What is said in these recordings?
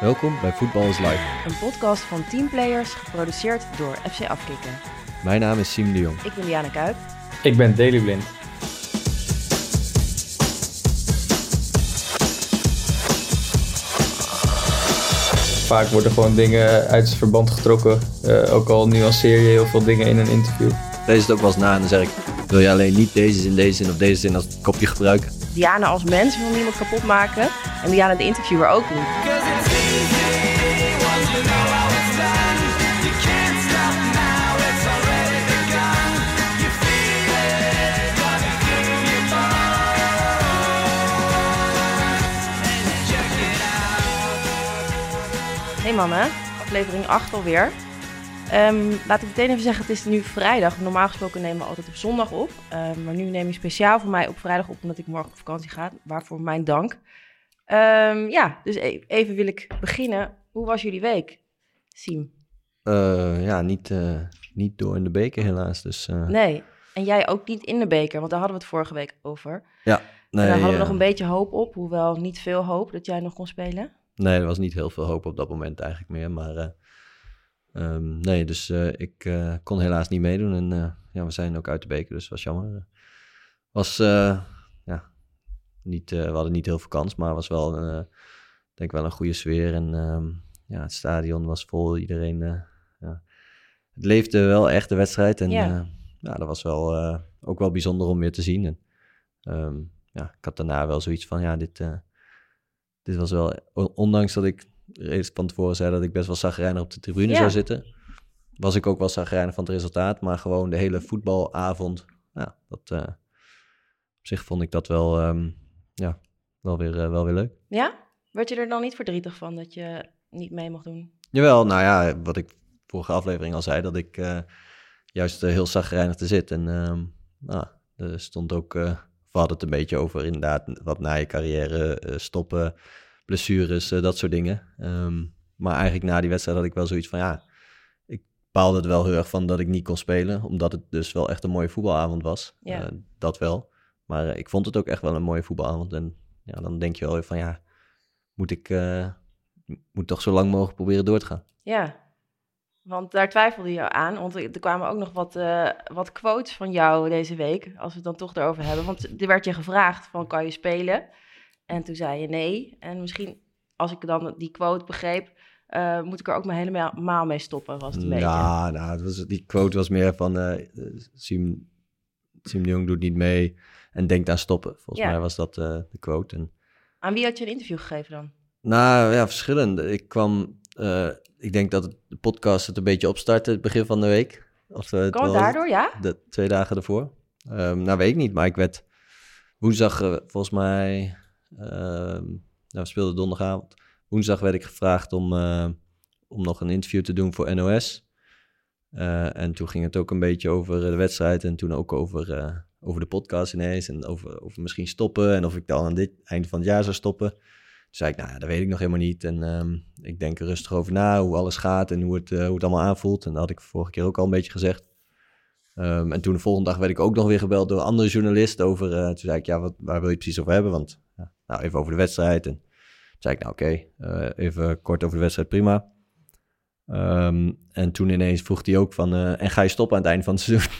Welkom bij Voetbal is Live. Een podcast van teamplayers, geproduceerd door FC Afkikken. Mijn naam is Siem de Jong. Ik ben Diana Kuip. Ik ben Daily Blind. Vaak worden gewoon dingen uit het verband getrokken. Uh, ook al nuanceer je heel veel dingen in een interview. Lees het ook wel eens na en dan zeg ik, wil je alleen niet deze zin, deze zin of deze zin als kopje gebruiken? Diana als mens wil niemand kapot maken. En Diana de interviewer ook niet. Hey mannen, aflevering 8 alweer. Um, laat ik meteen even zeggen, het is nu vrijdag. Normaal gesproken nemen we altijd op zondag op. Um, maar nu neem je speciaal voor mij op vrijdag op, omdat ik morgen op vakantie ga. Waarvoor mijn dank. Um, ja, dus e even wil ik beginnen. Hoe was jullie week, Siem? Uh, ja, niet, uh, niet door in de beker helaas. Dus, uh... Nee, en jij ook niet in de beker, want daar hadden we het vorige week over. Ja, nee. En daar hadden we nog een beetje hoop op, hoewel niet veel hoop dat jij nog kon spelen. Nee, er was niet heel veel hoop op dat moment eigenlijk meer. Maar uh, um, nee, dus uh, ik uh, kon helaas niet meedoen. En ja, we zijn ook uit de beker, dus was jammer. Was, ja, niet, we hadden niet heel veel kans, maar was wel, denk wel een goede sfeer. En um, ja, het stadion was vol, iedereen, ja. Het leefde wel echt de wedstrijd. En ja, ja dat was wel, ook wel bijzonder om weer te zien. En um, ja, ik had daarna wel zoiets van, ja, dit dit was wel, ondanks dat ik reeds van tevoren zei dat ik best wel zagrijnig op de tribune ja. zou zitten, was ik ook wel zagrijnig van het resultaat. Maar gewoon de hele voetbalavond, ja, dat, uh, op zich vond ik dat wel, um, ja, wel, weer, uh, wel weer leuk. Ja? Werd je er dan niet verdrietig van dat je niet mee mocht doen? Jawel, nou ja, wat ik vorige aflevering al zei, dat ik uh, juist heel zagrijnig te zit. En um, nou, er stond ook we hadden het een beetje over inderdaad wat na je carrière uh, stoppen, blessures, uh, dat soort dingen. Um, maar eigenlijk na die wedstrijd had ik wel zoiets van ja, ik baalde het wel heel erg van dat ik niet kon spelen, omdat het dus wel echt een mooie voetbalavond was. Ja. Uh, dat wel. Maar ik vond het ook echt wel een mooie voetbalavond. En ja, dan denk je wel van ja, moet ik moet toch zo lang mogelijk proberen door te gaan. Ja, want daar twijfelde je aan, want er kwamen ook nog wat, uh, wat quotes van jou deze week, als we het dan toch erover hebben. Want er werd je gevraagd van, kan je spelen? En toen zei je nee. En misschien, als ik dan die quote begreep, uh, moet ik er ook maar helemaal mee stoppen, was het een ja, beetje. nou, het was, die quote was meer van, uh, Siem, Siem de Jong doet niet mee en denkt aan stoppen. Volgens ja. mij was dat de quote. En... Aan wie had je een interview gegeven dan? Nou, ja, verschillend. Ik kwam ik denk dat het, de podcast het een beetje opstartte het begin van de week. Of, het daardoor, ja? De twee dagen ervoor. Um, nou, weet ik niet, maar ik werd woensdag volgens mij... Nou, we speelden donderdagavond. Woensdag werd ik gevraagd om, uh, om nog een interview te doen voor NOS. Uh, en toen ging het ook een beetje over de wedstrijd en toen ook over, over de podcast ineens. En over, over misschien stoppen en of ik dan aan dit einde van het jaar zou stoppen zei ik, nou ja, dat weet ik nog helemaal niet. En um, ik denk er rustig over na, hoe alles gaat en hoe het, hoe het allemaal aanvoelt. En dat had ik vorige keer ook al een beetje gezegd. Um, en toen de volgende dag werd ik ook nog weer gebeld door andere journalist over... Uh, toen zei ik, ja, wat, waar wil je precies over hebben? Want, nou, even over de wedstrijd. En toen zei ik, nou oké, okay, uh, eh, even kort over de wedstrijd, prima. Um, en toen ineens vroeg hij ook van, en ga je stoppen aan het einde van het seizoen?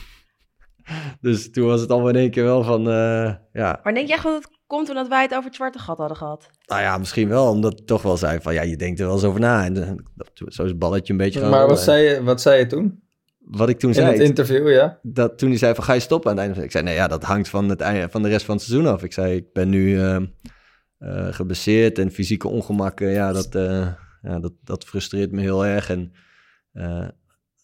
dus toen was het allemaal in één keer wel van, ja... Maar denk jij gewoon dat komt omdat wij het over het zwarte gat hadden gehad. Nou ja, misschien wel, omdat het toch wel zei van ja, je denkt er wel eens over na. En eh, zo is het balletje een beetje Maar wat zei, je, wat zei je toen? Wat ik toen In zei. In het interview, ja. Dat, toen hij zei van ga je stoppen aan het einde. Ik zei nee ja, dat hangt van, het einde, van de rest van het seizoen af. Ik zei ik ben nu uh, uh, geblesseerd en fysieke ongemakken. Ja, dat, uh, ja dat, dat frustreert me heel erg. En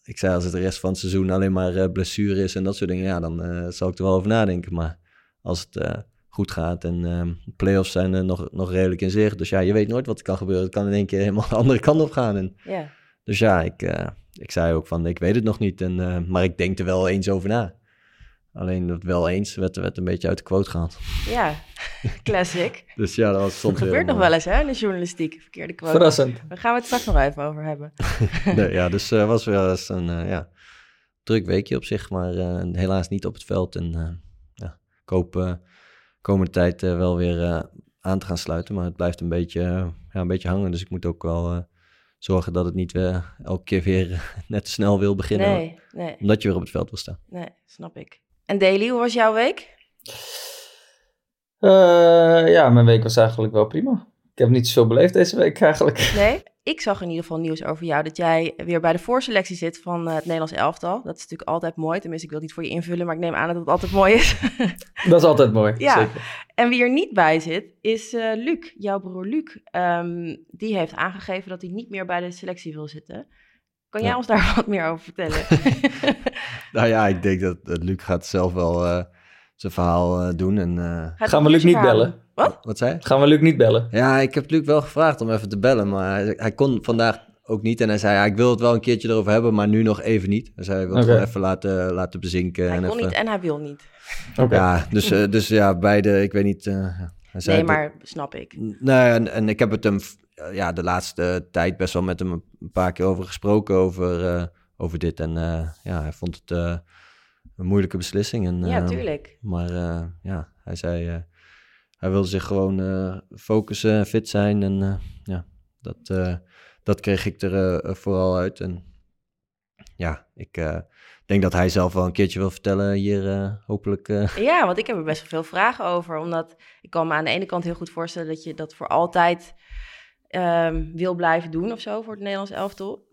ik zei als het de rest van het seizoen alleen maar blessure is en dat soort dingen. Ja, dan zal ik er wel over nadenken. Maar als het goed gaat. En um, play-offs zijn er nog, nog redelijk in zicht. Dus ja, je weet nooit wat er kan gebeuren. Het kan in één keer helemaal de andere kant op gaan. En, yeah. Dus ja, ik, ik zei ook van, ik weet het nog niet. En, maar ik denk er wel eens over na. Alleen dat wel eens werd, werd een beetje uit de quote gehaald. Ja, classic. dus ja, dat was soms Dat gebeurt nog wel eens hè, in de journalistiek, verkeerde quote. Verrassend. Daar gaan we het straks nog even over hebben. nee, ja, dus uh, was wel eens een ja, druk weekje op zich, maar helaas niet op het veld. En ja, ik hoop komende tijd uh, wel weer uh, aan te gaan sluiten. Maar het blijft een beetje, eh, ja, een beetje hangen. Dus ik moet ook wel eh, zorgen dat het niet weer elke keer weer net te snel wil beginnen. Nee, nee, Omdat je weer op het veld wil staan. nee, snap ik. En Daily, hoe was jouw week? Eh, ja, mijn week was eigenlijk wel prima. Ik heb niet zoveel beleefd deze week eigenlijk. Nee? Ik zag in ieder geval nieuws over jou dat jij weer bij de voorselectie zit van eh, het Nederlands elftal. Dat is natuurlijk altijd mooi. Tenminste, ik wil het niet voor je invullen, maar ik neem aan dat het altijd mooi is. Dat is altijd mooi. Ja. Zeker. en wie er niet bij zit, is eh, Luc, jouw broer Luc. Ehm, die heeft aangegeven dat hij niet meer bij de selectie wil zitten. Kan jij Ja. ons daar wat meer over vertellen? Nou ja, ik denk dat, dat Luc gaat zelf wel eh, zijn verhaal eh, doen. En, eh, Gaan we Luc niet bellen? Wat? wat zei hij? Gaan we Luc niet bellen? Ja, ik heb Luc wel gevraagd om even te bellen, maar hij, hij kon vandaag ook niet. En hij zei, ja, ik wil het wel een keertje erover hebben, maar nu nog even niet. Hij zei, hij wil het gewoon even laten, laten bezinken. Hij en kon even, niet en hij wil niet. Oké. Ja, dus, eh, dus ja, beide, ik weet niet. eh, hij zei Nee, maar snap ik. Nee, en, en ik heb het hem eh, ja, de laatste tijd best wel met hem een paar keer over gesproken, over, eh, over dit. En eh, ja, hij vond het eh, een moeilijke beslissing. En, Ja, eh, tuurlijk. Maar eh, ja, hij zei, eh, hij wilde zich gewoon eh, focussen en fit zijn. En eh, ja, dat, eh, dat kreeg ik er eh, vooral uit. En ja, ik eh, denk dat hij zelf wel een keertje wil vertellen hier, eh, hopelijk. eh, Ja, want ik heb er best wel veel vragen over. Omdat ik kan me aan de ene kant heel goed voorstellen dat je dat voor altijd ehm, wil blijven doen of zo voor het Nederlands elftal.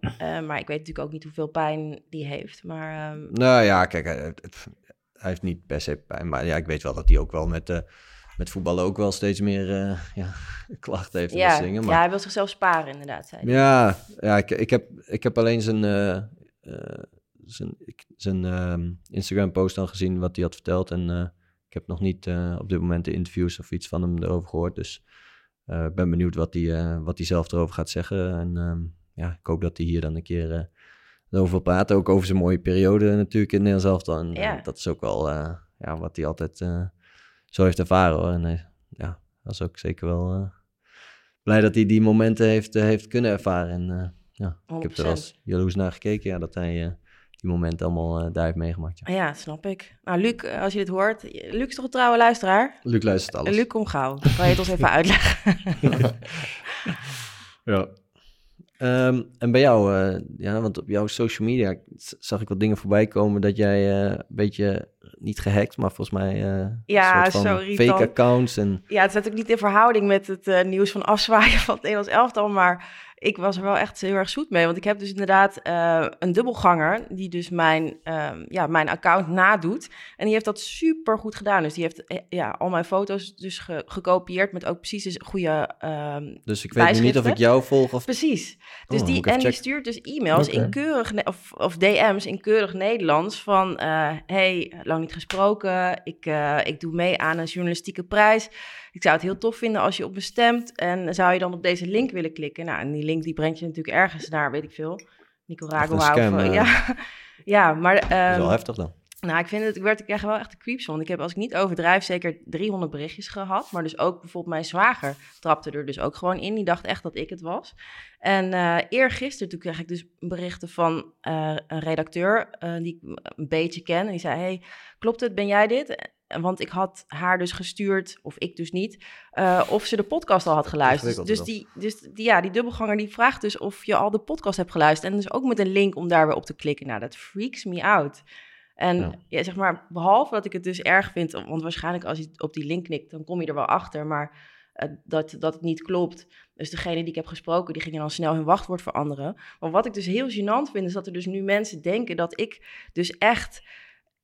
Eh, maar ik weet natuurlijk ook niet hoeveel pijn die heeft. Maar ehm, Nou ja, kijk, hij, heeft niet per se pijn. Maar ja, ik weet wel dat hij ook wel met, eh, met voetballen ook wel steeds meer eh, ja, klachten heeft ja, dingen. Maar ja, hij wil zichzelf sparen inderdaad. Zei. Ja, ja ik, ik, heb, ik heb alleen zijn, eh, zijn, ik- zijn ehm, Instagram-post dan gezien wat hij had verteld. En ik heb nog niet op dit moment de interviews of iets van hem erover gehoord. Dus ik ben benieuwd wat hij, eh, wat zelf erover gaat zeggen. En ehm, ja, ik hoop dat hij hier dan een keer eh, wil praten. Ook over zijn mooie periode natuurlijk in Nederland eh, Ja. dat is ook wel eh, ja, wat hij altijd eh, zo heeft ervaren. Hoor. En eh, ja, dat is ook zeker wel eh, blij dat hij die momenten heeft, eh, heeft kunnen ervaren. En eh, ja, ik heb er 100%. als jaloers naar gekeken, ja, dat hij eh, die momenten allemaal eh, daar heeft meegemaakt. Ja. Ja, snap ik. Nou, Luc, eh, als je dit hoort, Luc is toch een trouwe luisteraar? Luc luistert alles. Luc, kom gauw. Kan je het ons even uitleggen? Ja. Ehm, en bij jou, eh, ja, want op jouw social media zag ik wat dingen voorbij komen dat jij eh, een beetje niet gehackt, maar volgens mij eh Ja, een soort zo van irritant. fake accounts en Ja, het is natuurlijk niet in verhouding met het nieuws van afzwaaien van het Nederlands elftal, maar ik was er wel echt heel erg zoet mee. Want ik heb dus inderdaad eh, een dubbelganger die dus mijn, ehm, ja, mijn account nadoet. En die heeft dat super goed gedaan. Dus die heeft eh, ja, al mijn foto's dus ge- gekopieerd met ook precies de goede... ehm, dus ik weet nu niet of ik jou volg of precies. Dus Oh, die, ik even en die stuurt dus e-mails in keurig, of, of DM's in keurig Nederlands van... eh, hey, lang niet gesproken, ik, ik doe mee aan een journalistieke prijs. Ik zou het heel tof vinden als je op me stemt. En zou je dan op deze link willen klikken? Nou, en die link die brengt je natuurlijk ergens naar, weet ik veel. Nicaragua of... eh. ja. ja, maar... dat is ehm, wel heftig dan. nou, ik vind het, ik werd, ik er wel echt de creeps van. Ik heb, als ik niet overdrijf, zeker 300 berichtjes gehad. Maar dus ook bijvoorbeeld mijn zwager trapte er dus ook gewoon in. Die dacht echt dat ik het was. En eh eergisteren, toen kreeg ik dus berichten van eh, een redacteur die ik een beetje ken. En die zei, hey, klopt het, ben jij dit? Want ik had haar dus gestuurd, of ik dus niet, eh, of ze de podcast al had geluisterd. Dus, die, dus die, ja, die dubbelganger die vraagt dus of je al de podcast hebt geluisterd. En dus ook met een link om daar weer op te klikken. Nou, dat freaks me out. En Ja. ja. zeg maar, behalve dat ik het dus erg vind, want waarschijnlijk als je op die link knikt, dan kom je er wel achter, maar eh, dat, dat het niet klopt. Dus degene die ik heb gesproken, die gingen dan snel hun wachtwoord veranderen. Maar wat ik dus heel gênant vind, is dat er dus nu mensen denken dat ik dus echt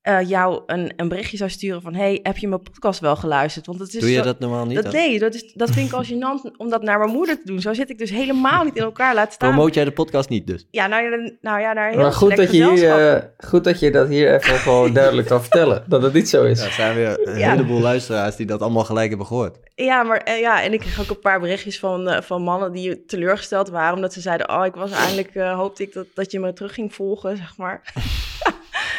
eh, jou een, een berichtje zou sturen van, hey, heb je mijn podcast wel geluisterd? Want het is Doe je zo- dat normaal niet? dat, dan? nee, dat, is, dat vind ik al gênant om dat naar mijn moeder te doen. Zo zit ik dus helemaal niet in elkaar laten staan. Promoot jij de podcast niet dus? Ja, nou, ja, nou ja, naar heel Maar goed dat, je hier, eh, goed dat je dat hier even gewoon duidelijk kan vertellen. Dat het niet zo is. Ja, er zijn weer een Ja. heleboel luisteraars die dat allemaal gelijk hebben gehoord. Ja, maar eh, ja, en ik kreeg ook een paar berichtjes van, eh, van mannen die teleurgesteld waren. Omdat ze zeiden, oh, ik was eigenlijk, eh, hoopte ik dat, dat je me terug ging volgen, zeg maar.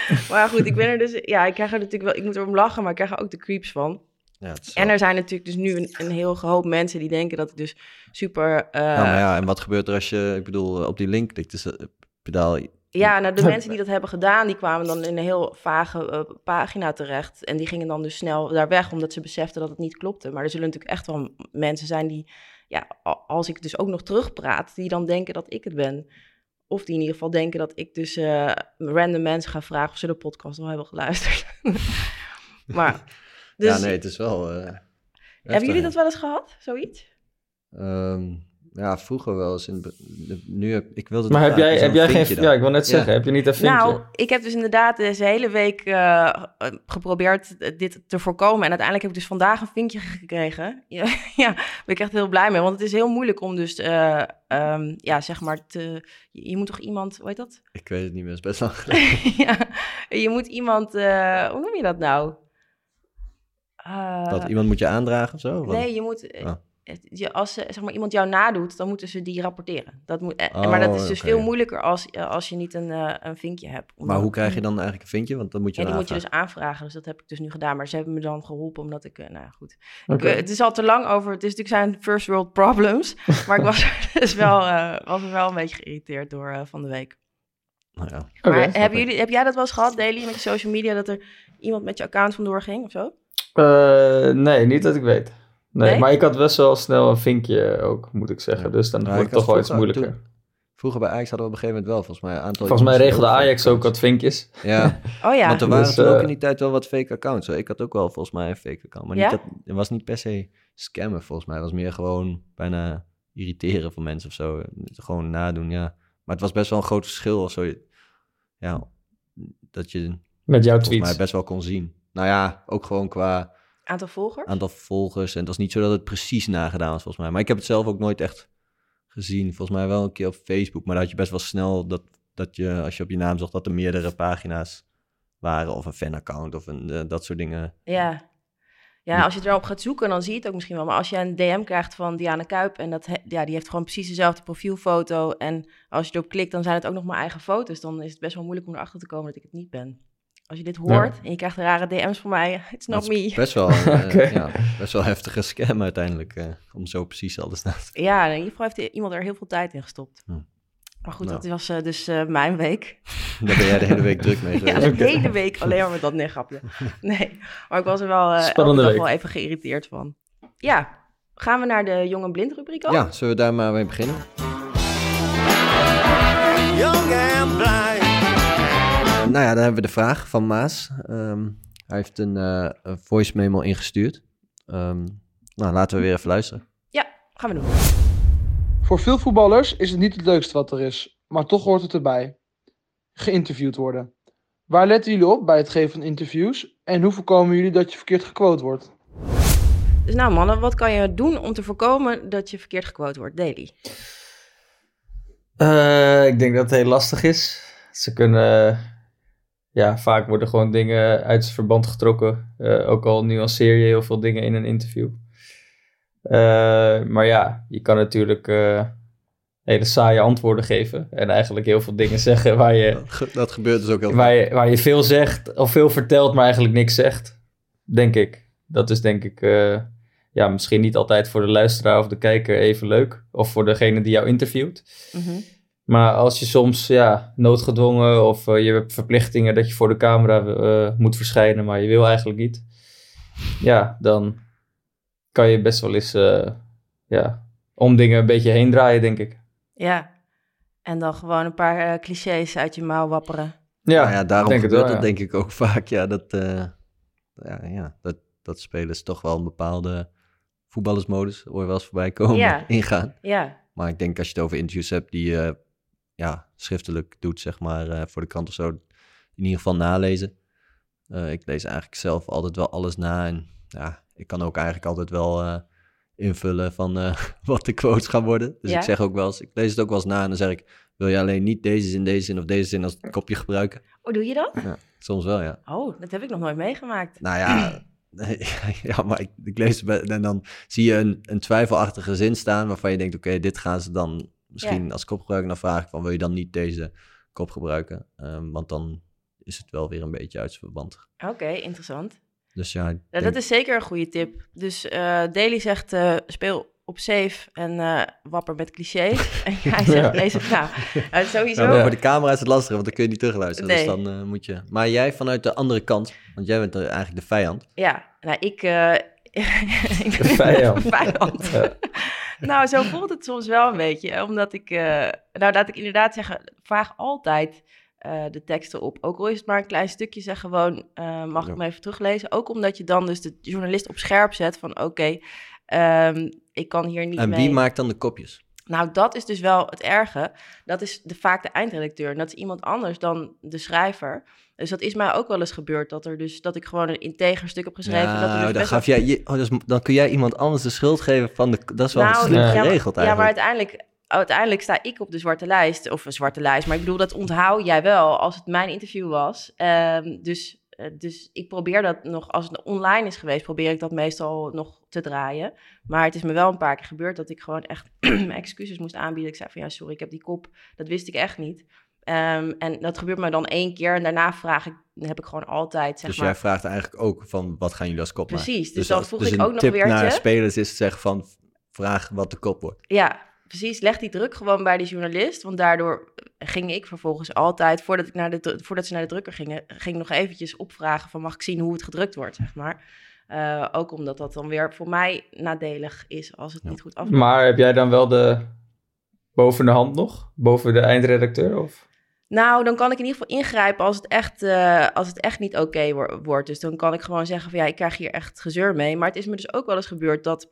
maar goed, ik ben er dus, ja, ik krijg er natuurlijk wel, ik moet erom lachen, maar ik krijg er ook de creeps van. Ja, het En er zijn natuurlijk dus nu een, een heel hoop mensen die denken dat ik dus super... eh, Ja, maar ja, en wat gebeurt er als je, ik bedoel, op die link klikt? Dus, eh, pedaal, Ja, nou, de mensen die dat hebben gedaan, die kwamen dan in een heel vage eh, pagina terecht. En die gingen dan dus snel daar weg, omdat ze beseften dat het niet klopte. Maar er zullen natuurlijk echt wel mensen zijn die, ja, als ik dus ook nog terugpraat, die dan denken dat ik het ben. Of die in ieder geval denken dat ik dus eh, random mensen ga vragen of ze de podcast al hebben geluisterd. maar, dus, ja, nee, het is wel... eh, hebben jullie dat wel eens gehad, zoiets? Ehm, ja, vroeger wel eens. In, nu heb, ik wilde Maar heb jij, heb jij geen... dan. Ja, ik wil net zeggen, heb je niet een vinkje? Nou, ik heb dus inderdaad deze hele week eh, geprobeerd eh, dit te voorkomen. En uiteindelijk heb ik dus vandaag een vinkje gekregen. Ja, ja, ben ik echt heel blij mee. Want het is heel moeilijk om dus, eh, ehm, ja, zeg maar, te, je, je moet toch iemand, hoe heet dat? Ik weet het niet meer, het is best lang geleden. ja, je moet iemand, eh, hoe noem je dat nou? Eh, Wat, iemand moet je aandragen of zo? Nee, je moet, Ah. Je, als eh, zeg maar, iemand jou nadoet, dan moeten ze die rapporteren. Dat moet, eh, maar dat is Oh, dus veel moeilijker als, eh, als je niet een, eh, een vinkje hebt. Maar hoe krijg je dan eigenlijk een vinkje? Want dan moet je Ja, die dan moet je dus aanvragen. Dus dat heb ik dus nu gedaan. Maar ze hebben me dan geholpen omdat ik... nou ja, goed. Oké. Ik, het is al te lang over... Het is natuurlijk zijn first world problems. maar ik was er dus wel, eh, was er wel een beetje geïrriteerd door van de week. Nou ja. Maar hebben jullie, heb jij dat wel eens gehad, Daily, met je social media... dat er iemand met je account vandoor ging of zo? Eh, nee, niet dat ik weet. Nee, Nee? maar ik had best wel snel een vinkje ook, moet ik zeggen. Ja. Dus dan Nou, wordt ik het toch wel iets moeilijker. toen- Vroeger bij Ajax hadden we op een gegeven moment wel volgens mij een aantal... Volgens mij regelde Ajax ook wat vinkjes. Ja, Oh ja. want er waren Dus, toen ook eh, in die tijd wel wat fake accounts. hoor. Ik had ook wel volgens mij een fake account. Maar Ja? niet dat, het was niet per se scammen volgens mij. Het was meer gewoon bijna irriteren van mensen of zo. Gewoon nadoen, ja. Maar het was best wel een groot verschil of zo. Ja, dat je Met jouw volgens mij tweets. best wel kon zien. Nou ja, ook gewoon qua Aantal volgers? aantal volgers. En het was niet zo dat het precies nagedaan was, volgens mij. Maar ik heb het zelf ook nooit echt gezien. Volgens mij wel een keer op Facebook. Maar dan had je best wel snel dat, dat je, als je op je naam zocht, dat er meerdere pagina's waren. Of een fanaccount of een, eh, dat soort dingen. Ja. Ja, als je erop gaat zoeken, dan zie je het ook misschien wel. Maar als je een DM krijgt van Diana Kuip... en dat, ja, die heeft gewoon precies dezelfde profielfoto... en als je erop klikt, dan zijn het ook nog mijn eigen foto's. Dan is het best wel moeilijk om erachter te komen dat ik het niet ben. Als je dit hoort en je krijgt rare DM's van mij... It's not me. best wel, eh, ja, best wel heftige scam uiteindelijk. eh, om zo precies alles na te Ja, in ieder geval heeft iemand er heel veel tijd in gestopt. Hm. Maar goed, Nou. dat was eh, dus eh, mijn week. Daar ben jij de hele week druk mee Ja, geweest. de hele week alleen maar met dat nee, grapje. Nee, maar ik was er wel, eh wel even geïrriteerd van. Ja, gaan we naar de Jong en Blind rubriek al? Ja, zullen we daar maar mee beginnen? young and blind. Nou ja, dan hebben we de vraag van Maas. Ehm, hij heeft een, eh, een voice memo ingestuurd. Ehm, nou, laten we weer even luisteren. Ja, gaan we doen. Voor veel voetballers is het niet het leukste wat er is, maar toch hoort het erbij. Geïnterviewd worden. Waar letten jullie op bij het geven van interviews en hoe voorkomen jullie dat je verkeerd gequote wordt? Dus nou mannen, wat kan je doen om te voorkomen dat je verkeerd gequote wordt? Daily. Eh, ik denk dat het heel lastig is. Ze kunnen... Ja, vaak worden gewoon dingen uit zijn verband getrokken. Eh, ook al nuanceer je heel veel dingen in een interview. Eh, maar ja, je kan natuurlijk eh, hele saaie antwoorden geven. En eigenlijk heel veel dingen zeggen waar je, Dat, ge- dat gebeurt dus ook heel waar vaak. je, waar je veel zegt of veel vertelt, maar eigenlijk niks zegt. Denk ik. Dat is denk ik eh, ja, misschien niet altijd voor de luisteraar of de kijker even leuk. Of voor degene die jou interviewt. Mhm. Maar als je soms ja, noodgedwongen of eh, je hebt verplichtingen dat je voor de camera eh, moet verschijnen, maar je wil eigenlijk niet. Ja, dan kan je best wel eens eh, ja, om dingen een beetje heen draaien, denk ik. Ja. En dan gewoon een paar clichés uit je mouw wapperen. Ja, Nou ja, daarom denk het gebeurt wel, dat ja. denk ik ook vaak. Ja, dat, eh, ja, ja, dat, dat spelers toch wel een bepaalde voetballersmodus, hoor je wel eens voorbij komen, Ja. ingaan. Ja, Maar ik denk als je het over interviews hebt die ja, schriftelijk doet, zeg maar, eh, voor de krant of zo, in ieder geval nalezen. Eh, ik lees eigenlijk zelf altijd wel alles na en ja, ik kan ook eigenlijk altijd wel eh, invullen van wat de quotes gaan worden. Dus Ja. ik zeg ook wel eens, ik lees het ook wel eens na en dan zeg ik, wil je alleen niet deze zin, deze zin of deze zin als kopje gebruiken? oh doe je dat? Soms wel, ja. Oh, dat heb ik nog nooit meegemaakt. Nou ja, ja maar ik, ik lees het en dan zie je een, een twijfelachtige zin staan waarvan je denkt, oké, dit gaan ze dan misschien als kop gebruiken. Dan vraag ik van, wil je dan niet deze kop gebruiken? Ehm, want dan is het wel weer een beetje uit zijn verband. Oké, interessant. Dus ja, Ja, dat is zeker een goede tip. Dus eh Daily zegt, eh, speel op safe en eh, wapper met clichés. en jij zegt, Ja. lees het nou. Sowieso. Ja, maar voor de camera is het lastig, want dan kun je niet terugluisteren. Nee. Dus dan eh, moet je... Maar jij vanuit de andere kant, want jij bent er eigenlijk de vijand. Ja, nou, ik... eh, ik ben vijand. vijand. Ja. nou, zo voelt het soms wel een beetje. Omdat ik... eh, nou, laat ik inderdaad zeggen, vraag altijd eh, de teksten op. Ook al is het maar een klein stukje, zeg gewoon... eh, mag ik hem even teruglezen? Ook omdat je dan dus de journalist op scherp zet van... Oké, ehm, ik kan hier niet En mee... wie maakt dan de kopjes? Nou, dat is dus wel het erge. Dat is de, vaak de eindredacteur. En dat is iemand anders dan de schrijver. Dus dat is mij ook wel eens gebeurd. Dat, er dus, dat ik gewoon een integer stuk heb geschreven. dat er Ja, dus dan, gaf jij, je, oh, dus, dan kun jij iemand anders de schuld geven van de... Dat is wel Nou, ja, geregeld Ja, maar eigenlijk. uiteindelijk, uiteindelijk sta ik op de zwarte lijst. Of een zwarte lijst. Maar ik bedoel, dat onthoud jij wel als het mijn interview was. Ehm, dus, dus ik probeer dat nog, als het online is geweest, probeer ik dat meestal nog te draaien. Maar het is me wel een paar keer gebeurd dat ik gewoon echt excuses moest aanbieden. Ik zei van ja, sorry, ik heb die kop. Dat wist ik echt niet. Ehm, en dat gebeurt me dan één keer. En daarna vraag ik, heb ik gewoon altijd, zeg dus maar... jij vraagt eigenlijk ook van, wat gaan jullie als kop maken? Precies, dus dan als- voeg dus ik ook nog weer naar te- spelers is zeggen van, vraag wat de kop wordt. Ja, precies. Leg die druk gewoon bij die journalist. Want daardoor ging ik vervolgens altijd, voordat, ik naar de, voordat ze naar de drukker gingen, ging ik nog eventjes opvragen van mag ik zien hoe het gedrukt wordt, zeg maar. Eh, ook omdat dat dan weer voor mij nadelig is als het Ja. niet goed afloopt. Maar heb jij dan wel de boven de hand nog? Boven de eindredacteur? Of? Nou, dan kan ik in ieder geval ingrijpen als het echt, eh, als het echt niet oké wo- wordt. Dus dan kan ik gewoon zeggen van ja, ik krijg hier echt gezeur mee. Maar het is me dus ook wel eens gebeurd dat,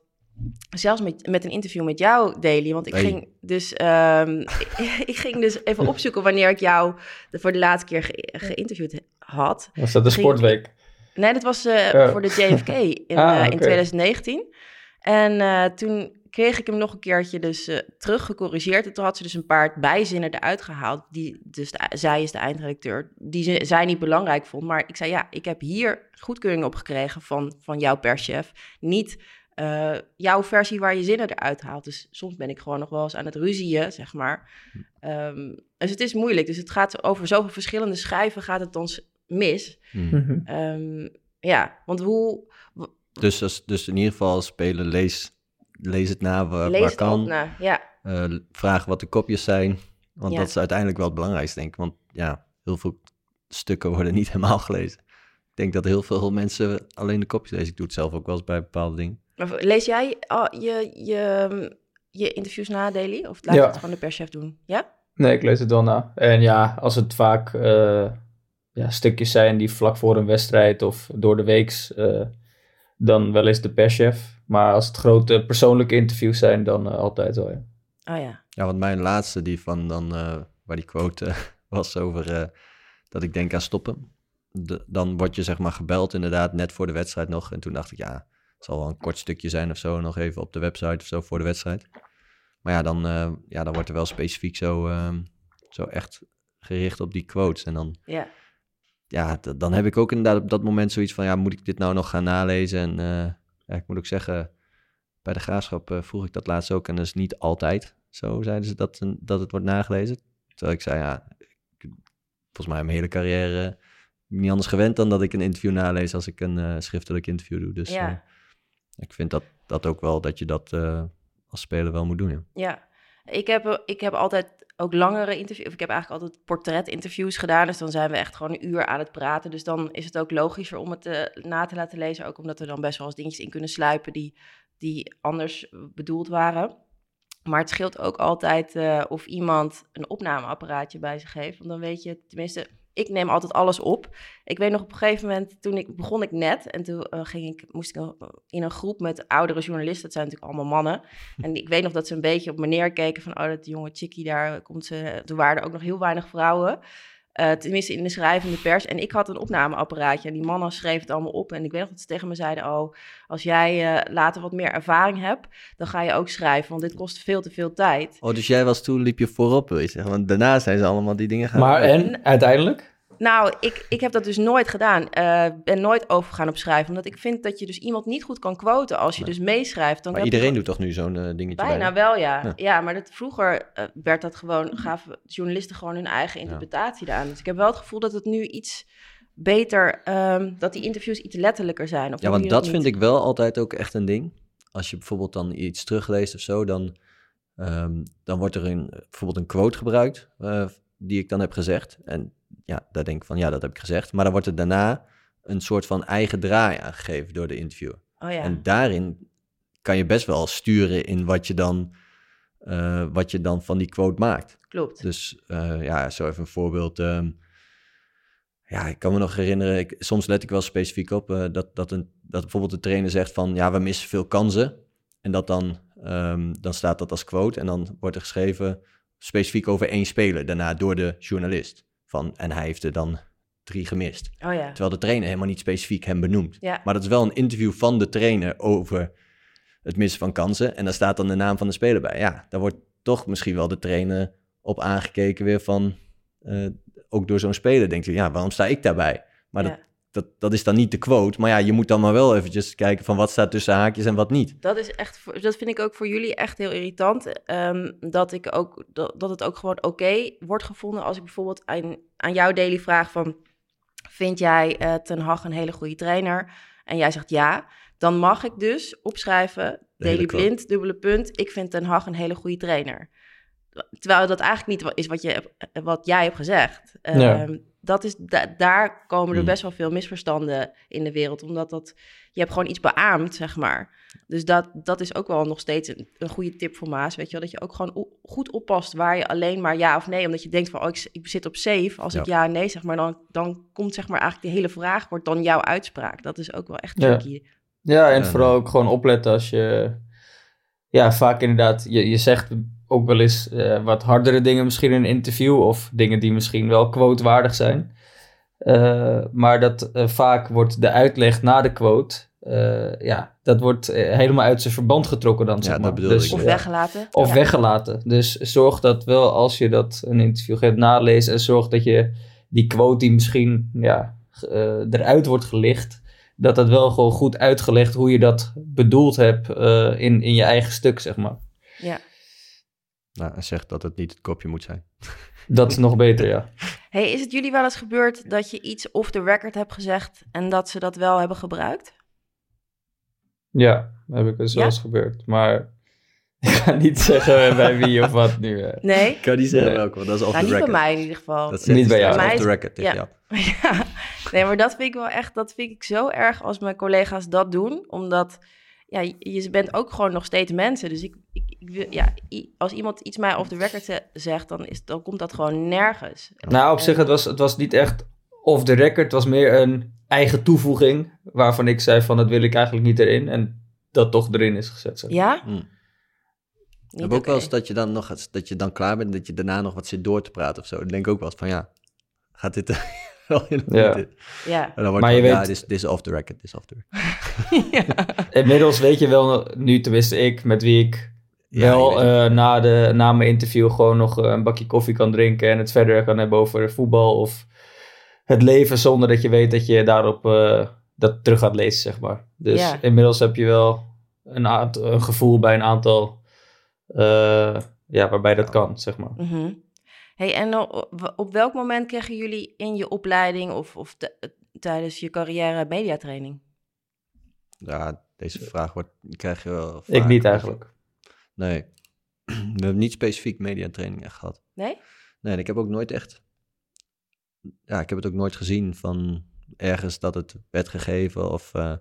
zelfs met, met een interview met jou, Daily, want ik Hey. ging dus, ehm, ik ging dus even opzoeken wanneer ik jou de, voor de laatste keer ge- geïnterviewd had. Was dat de Ging- sportweek? Nee, dat was eh, Ja. voor de JFK in, Ah, eh, in oké. 2019. En eh, toen kreeg ik hem nog een keertje dus eh, terug gecorrigeerd. En toen had ze dus een paar bijzinnen eruit gehaald. Die, dus de- zij is de eindredacteur. Die ze, zij niet belangrijk vond. Maar ik zei ja, ik heb hier goedkeuring op gekregen van, van jouw perschef. Niet eh, jouw versie waar je zinnen eruit haalt. Dus soms ben ik gewoon nog wel eens aan het ruzieën, zeg maar. Ehm, dus het is moeilijk. Dus het gaat over zoveel verschillende schijven gaat het ons mis. Hmm. Mhm. Ehm, ja, want hoe Dus, als, dus in ieder geval als speler, lees, lees het na waar, lees waar het kan. na? Ja, Eh, vraag wat de kopjes zijn. Want Ja. dat is uiteindelijk wel het belangrijkste, denk ik. Want ja, heel veel stukken worden niet helemaal gelezen. Ik denk dat heel veel mensen alleen de kopjes lezen. Ik doe het zelf ook wel eens bij bepaalde dingen. Lees jij je, je, je interviews na, Daily? Of laat Ja. je het gewoon de perschef doen? Ja? Nee, ik lees het wel na. En ja, als het vaak eh, ja, stukjes zijn die vlak voor een wedstrijd of door de weeks, eh, dan wel eens de perschef. Maar als het grote persoonlijke interviews zijn, dan eh, altijd wel. Ja. Oh ja. Ja, want mijn laatste, die van dan, eh, waar die quote was over eh, dat ik denk aan stoppen. De- dan word je zeg maar gebeld inderdaad net voor de wedstrijd nog. En toen dacht ik, ja, zal wel een kort stukje zijn of zo. Nog even op de website of zo voor de wedstrijd. Maar ja, dan, eh, ja, dan wordt er wel specifiek zo, ehm, zo echt gericht op die quotes. En dan, Ja. ja, dan heb ik ook inderdaad op dat moment zoiets van, ja, moet ik dit nou nog gaan nalezen? En eh, ja, ik moet ook zeggen, bij de graafschap eh, vroeg ik dat laatst ook. En dat is niet altijd zo, zeiden ze, dat, dat het wordt nagelezen. Terwijl ik zei, ja, ik- volgens mij mijn hele carrière niet anders gewend dan dat ik een interview nalees als ik een schriftelijk interview doe. Dus Ja. Eh, ik vind dat, dat ook wel, dat je dat eh, als speler wel moet doen, ja. Ja. Ik heb, ik heb altijd ook langere interviews. Of ik heb eigenlijk altijd portretinterviews gedaan. Dus dan zijn we echt gewoon een uur aan het praten. Dus dan is het ook logischer om het eh, na te laten lezen. Ook omdat er dan best wel eens dingetjes in kunnen sluipen die, die anders bedoeld waren. Maar het scheelt ook altijd eh, of iemand een opnameapparaatje bij zich heeft. Want dan weet je, tenminste, ik neem altijd alles op. Ik weet nog op een gegeven moment, toen ik begon ik net. En toen eh, ging ik, moest ik in een groep met oudere journalisten. Dat zijn natuurlijk allemaal mannen. En ik weet nog dat ze een beetje op me neerkeken van... oh, dat jonge chickie, daar komt ze... Toen waren er ook nog heel weinig vrouwen. Eh, tenminste in de schrijvende pers. En ik had een opnameapparaatje en die mannen schreven het allemaal op. En ik weet nog dat ze tegen me zeiden... oh, als jij eh, later wat meer ervaring hebt, dan ga je ook schrijven. Want dit kost veel te veel tijd. Oh, dus jij was toen, liep je voorop, wil je zeggen? Want daarna zijn ze allemaal die dingen gaan... Maar en uiteindelijk? Nou, ik, ik heb dat dus nooit gedaan. Eh ben nooit overgegaan op schrijven. Omdat ik vind dat je dus iemand niet goed kan quoten als je Nee. dus meeschrijft. Dan Maar je iedereen doet toch nu zo'n eh, dingetje Bijna bij? wel, ja. Ja. ja. maar dat, vroeger eh, werd dat gewoon, gaven journalisten gewoon hun eigen interpretatie aan. Dus ik heb wel het gevoel dat het nu iets beter, ehm, dat die interviews iets letterlijker zijn. Of Ja, want dat vind ik wel altijd ook echt een ding. als je bijvoorbeeld dan iets terugleest of zo, dan, ehm, dan wordt er een, bijvoorbeeld een quote gebruikt die ik dan heb gezegd. En ja, daar denk ik van, ja, dat heb ik gezegd. Maar dan wordt er daarna een soort van eigen draai aangegeven door de interviewer. Oh ja. En daarin kan je best wel sturen in wat je dan, eh, wat je dan van die quote maakt. Klopt. Dus eh, ja, zo even een voorbeeld. ehm, ja, ik kan me nog herinneren, ik, soms let ik wel specifiek op eh, dat, dat, een, dat bijvoorbeeld de trainer zegt van ja, we missen veel kansen. En dat dan, ehm, dan staat dat als quote en dan wordt er geschreven specifiek over één speler daarna door de journalist. Van, en hij heeft er dan drie gemist. Oh ja. Terwijl de trainer helemaal niet specifiek hem benoemt. Ja. Maar dat is wel een interview van de trainer over het missen van kansen. En daar staat dan de naam van de speler bij. Ja, daar wordt toch misschien wel de trainer op aangekeken weer van... eh, ook door zo'n speler denkt hij, ja, waarom sta ik daarbij? Maar Ja. dat, dat, dat is dan niet de quote. Maar ja, je moet dan maar wel eventjes kijken van wat staat tussen haakjes en wat niet. Dat is echt, dat vind ik ook voor jullie echt heel irritant. ehm, dat, ik ook, dat, dat het ook gewoon oké wordt gevonden als ik bijvoorbeeld aan, aan jou, Daily, vraag van... Vind jij eh, Ten Hag een hele goede trainer? En jij zegt ja. Dan mag ik dus opschrijven, Daily. Blind, dubbele punt... Ik vind Ten Hag een hele goede trainer. Terwijl dat eigenlijk niet is wat, je, wat jij hebt gezegd. Ja. Ehm, dat is, da- daar komen er Mm. best wel veel misverstanden in de wereld. Omdat dat, je hebt gewoon iets beaamd, zeg maar. Dus dat, dat is ook wel nog steeds een, een goede tip voor Maas. Weet je wel? Dat je ook gewoon goed oppast waar je alleen maar ja of nee... omdat je denkt van, oh, ik, ik zit op safe. Als ik Ja. en nee zeg maar, dan, dan komt zeg maar eigenlijk de hele vraag... wordt dan jouw uitspraak. Dat is ook wel echt tricky. Ja, en Ja, vooral nee. ook gewoon opletten als je... Ja, vaak inderdaad, je, je zegt ook wel eens eh, wat hardere dingen misschien in een interview... of dingen die misschien wel quotewaardig zijn. Eh, maar dat eh, vaak wordt de uitleg na de quote... eh, ja, dat wordt helemaal uit zijn verband getrokken dan, Ja, zeg dat maar. bedoelde Dus, ik. Of ja. weggelaten. Of Ja. weggelaten. Dus zorg dat wel als je dat een interview gaat nalezen en zorg dat je die quote die misschien ja, eruit wordt gelicht, dat dat wel gewoon goed uitgelegd hoe je dat bedoeld hebt eh, in, in je eigen stuk, zeg maar. Ja. Nou, en zeg dat het niet het kopje moet zijn. Dat is nog beter, ja. Hey, is het jullie wel eens gebeurd dat je iets off the record hebt gezegd... en dat ze dat wel hebben gebruikt? Ja, heb ik eens Ja? wel eens gebeurd. Maar ik ga niet zeggen bij wie of wat nu. eh. Nee? Ik kan niet zeggen Nee. welke, want dat is off Nou, the niet bij record. mij in ieder geval. Dat zegt Niet bij jou. Bij Off mij the is- record ja. Ja, nee, maar dat vind ik wel echt, dat vind ik zo erg als mijn collega's dat doen, omdat ja, je- bent ook gewoon nog steeds mensen. Dus ik, ja, als iemand iets mij off the record ze- zegt, dan, is, dan komt dat gewoon nergens. Nou, op zich, het was, het was niet echt off the record. Het was meer een eigen toevoeging waarvan ik zei van dat wil ik eigenlijk niet erin. En dat toch erin is gezet. zeg. Ja? Hmm. Ik heb ook wel eens dat je dan nog dat je dan klaar bent, dat je daarna nog wat zit door te praten of zo. Dan denk ik ook wel eens van ja, gaat dit er wel in? of Ja. Ja. En dan wordt Maar je van, ja, weet- dit is, dit is off the record, dit is off the record. ja. Inmiddels weet je wel, nu tenminste ik, met wie ik Ja, wel eh, na, de, na mijn interview gewoon nog eh, een bakje koffie kan drinken en het verder kan hebben over voetbal of het leven zonder dat je weet dat je daarop eh, dat terug gaat lezen, zeg maar. Dus Ja. inmiddels heb je wel een, een gevoel bij een aantal, eh, ja, waarbij dat kan, zeg maar. Mhm. Hey, en op welk moment kregen jullie in je opleiding of, of tijdens je carrière mediatraining? Ja, deze vraag wordt, krijg je wel Ik niet eigenlijk. Nee, we hebben niet specifiek mediatraining echt gehad. Nee? Nee, ik heb ook nooit echt, ja, ik heb het ook nooit gezien van ergens dat het werd gegeven of eh,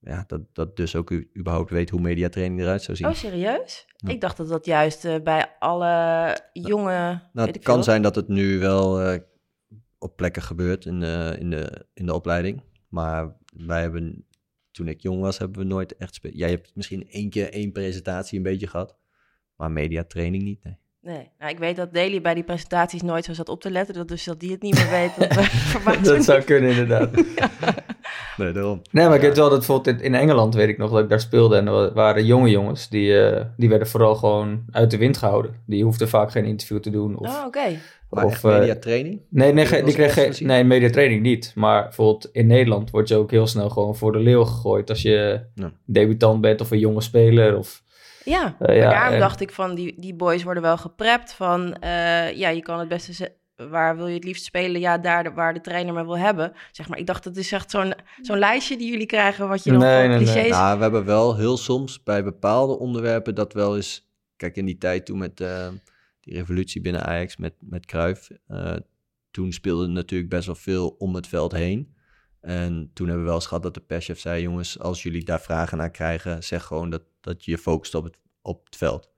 ja, dat, dat dus ook u, überhaupt weet hoe mediatraining eruit zou zien. Oh, serieus? Ja. Ik dacht dat dat juist eh, bij alle jonge... Nou, het kan veel. zijn dat het nu wel eh, op plekken gebeurt in de, in, de, in de opleiding. Maar wij hebben, toen ik jong was, hebben we nooit echt... Jij hebt misschien één keer één presentatie een beetje gehad. Maar mediatraining niet, nee. Nee, nou, ik weet dat Daily bij die presentaties nooit zo zat op te letten. Dat dus dat die het niet meer weet. Dat, eh, Dat niet. zou kunnen inderdaad. Nee, daarom. Nee, maar ik weet wel dat bijvoorbeeld in, Engeland, weet ik nog, dat ik daar speelde. En er waren jonge jongens, die, eh, die werden vooral gewoon uit de wind gehouden. Die hoefden vaak geen interview te doen. Of, Oh, oké. Of, echt eh, mediatraining? nee, nee, die kreeg nee, mediatraining niet. Maar bijvoorbeeld in Nederland word je ook heel snel gewoon voor de leeuw gegooid. Als je Ja. debutant bent of een jonge speler. Of, Ja, Eh, ja, daarom en- dacht ik van, die, die boys worden wel geprept van... eh, ja, je kan het beste waar wil je het liefst spelen? Ja, daar de- waar de trainer me wil hebben. Zeg maar, ik dacht, dat is echt zo'n zo'n lijstje die jullie krijgen, wat je dan Nee, voor nee, nee. clichés... Nou, we hebben wel heel soms bij bepaalde onderwerpen dat wel eens... Kijk, in die tijd toen met eh, die revolutie binnen Ajax met, met Cruijff... eh, toen speelde natuurlijk best wel veel om het veld heen. En toen hebben we wel eens gehad dat de perschef zei... jongens, als jullie daar vragen naar krijgen... zeg gewoon dat, dat je je focust op het, op het veld.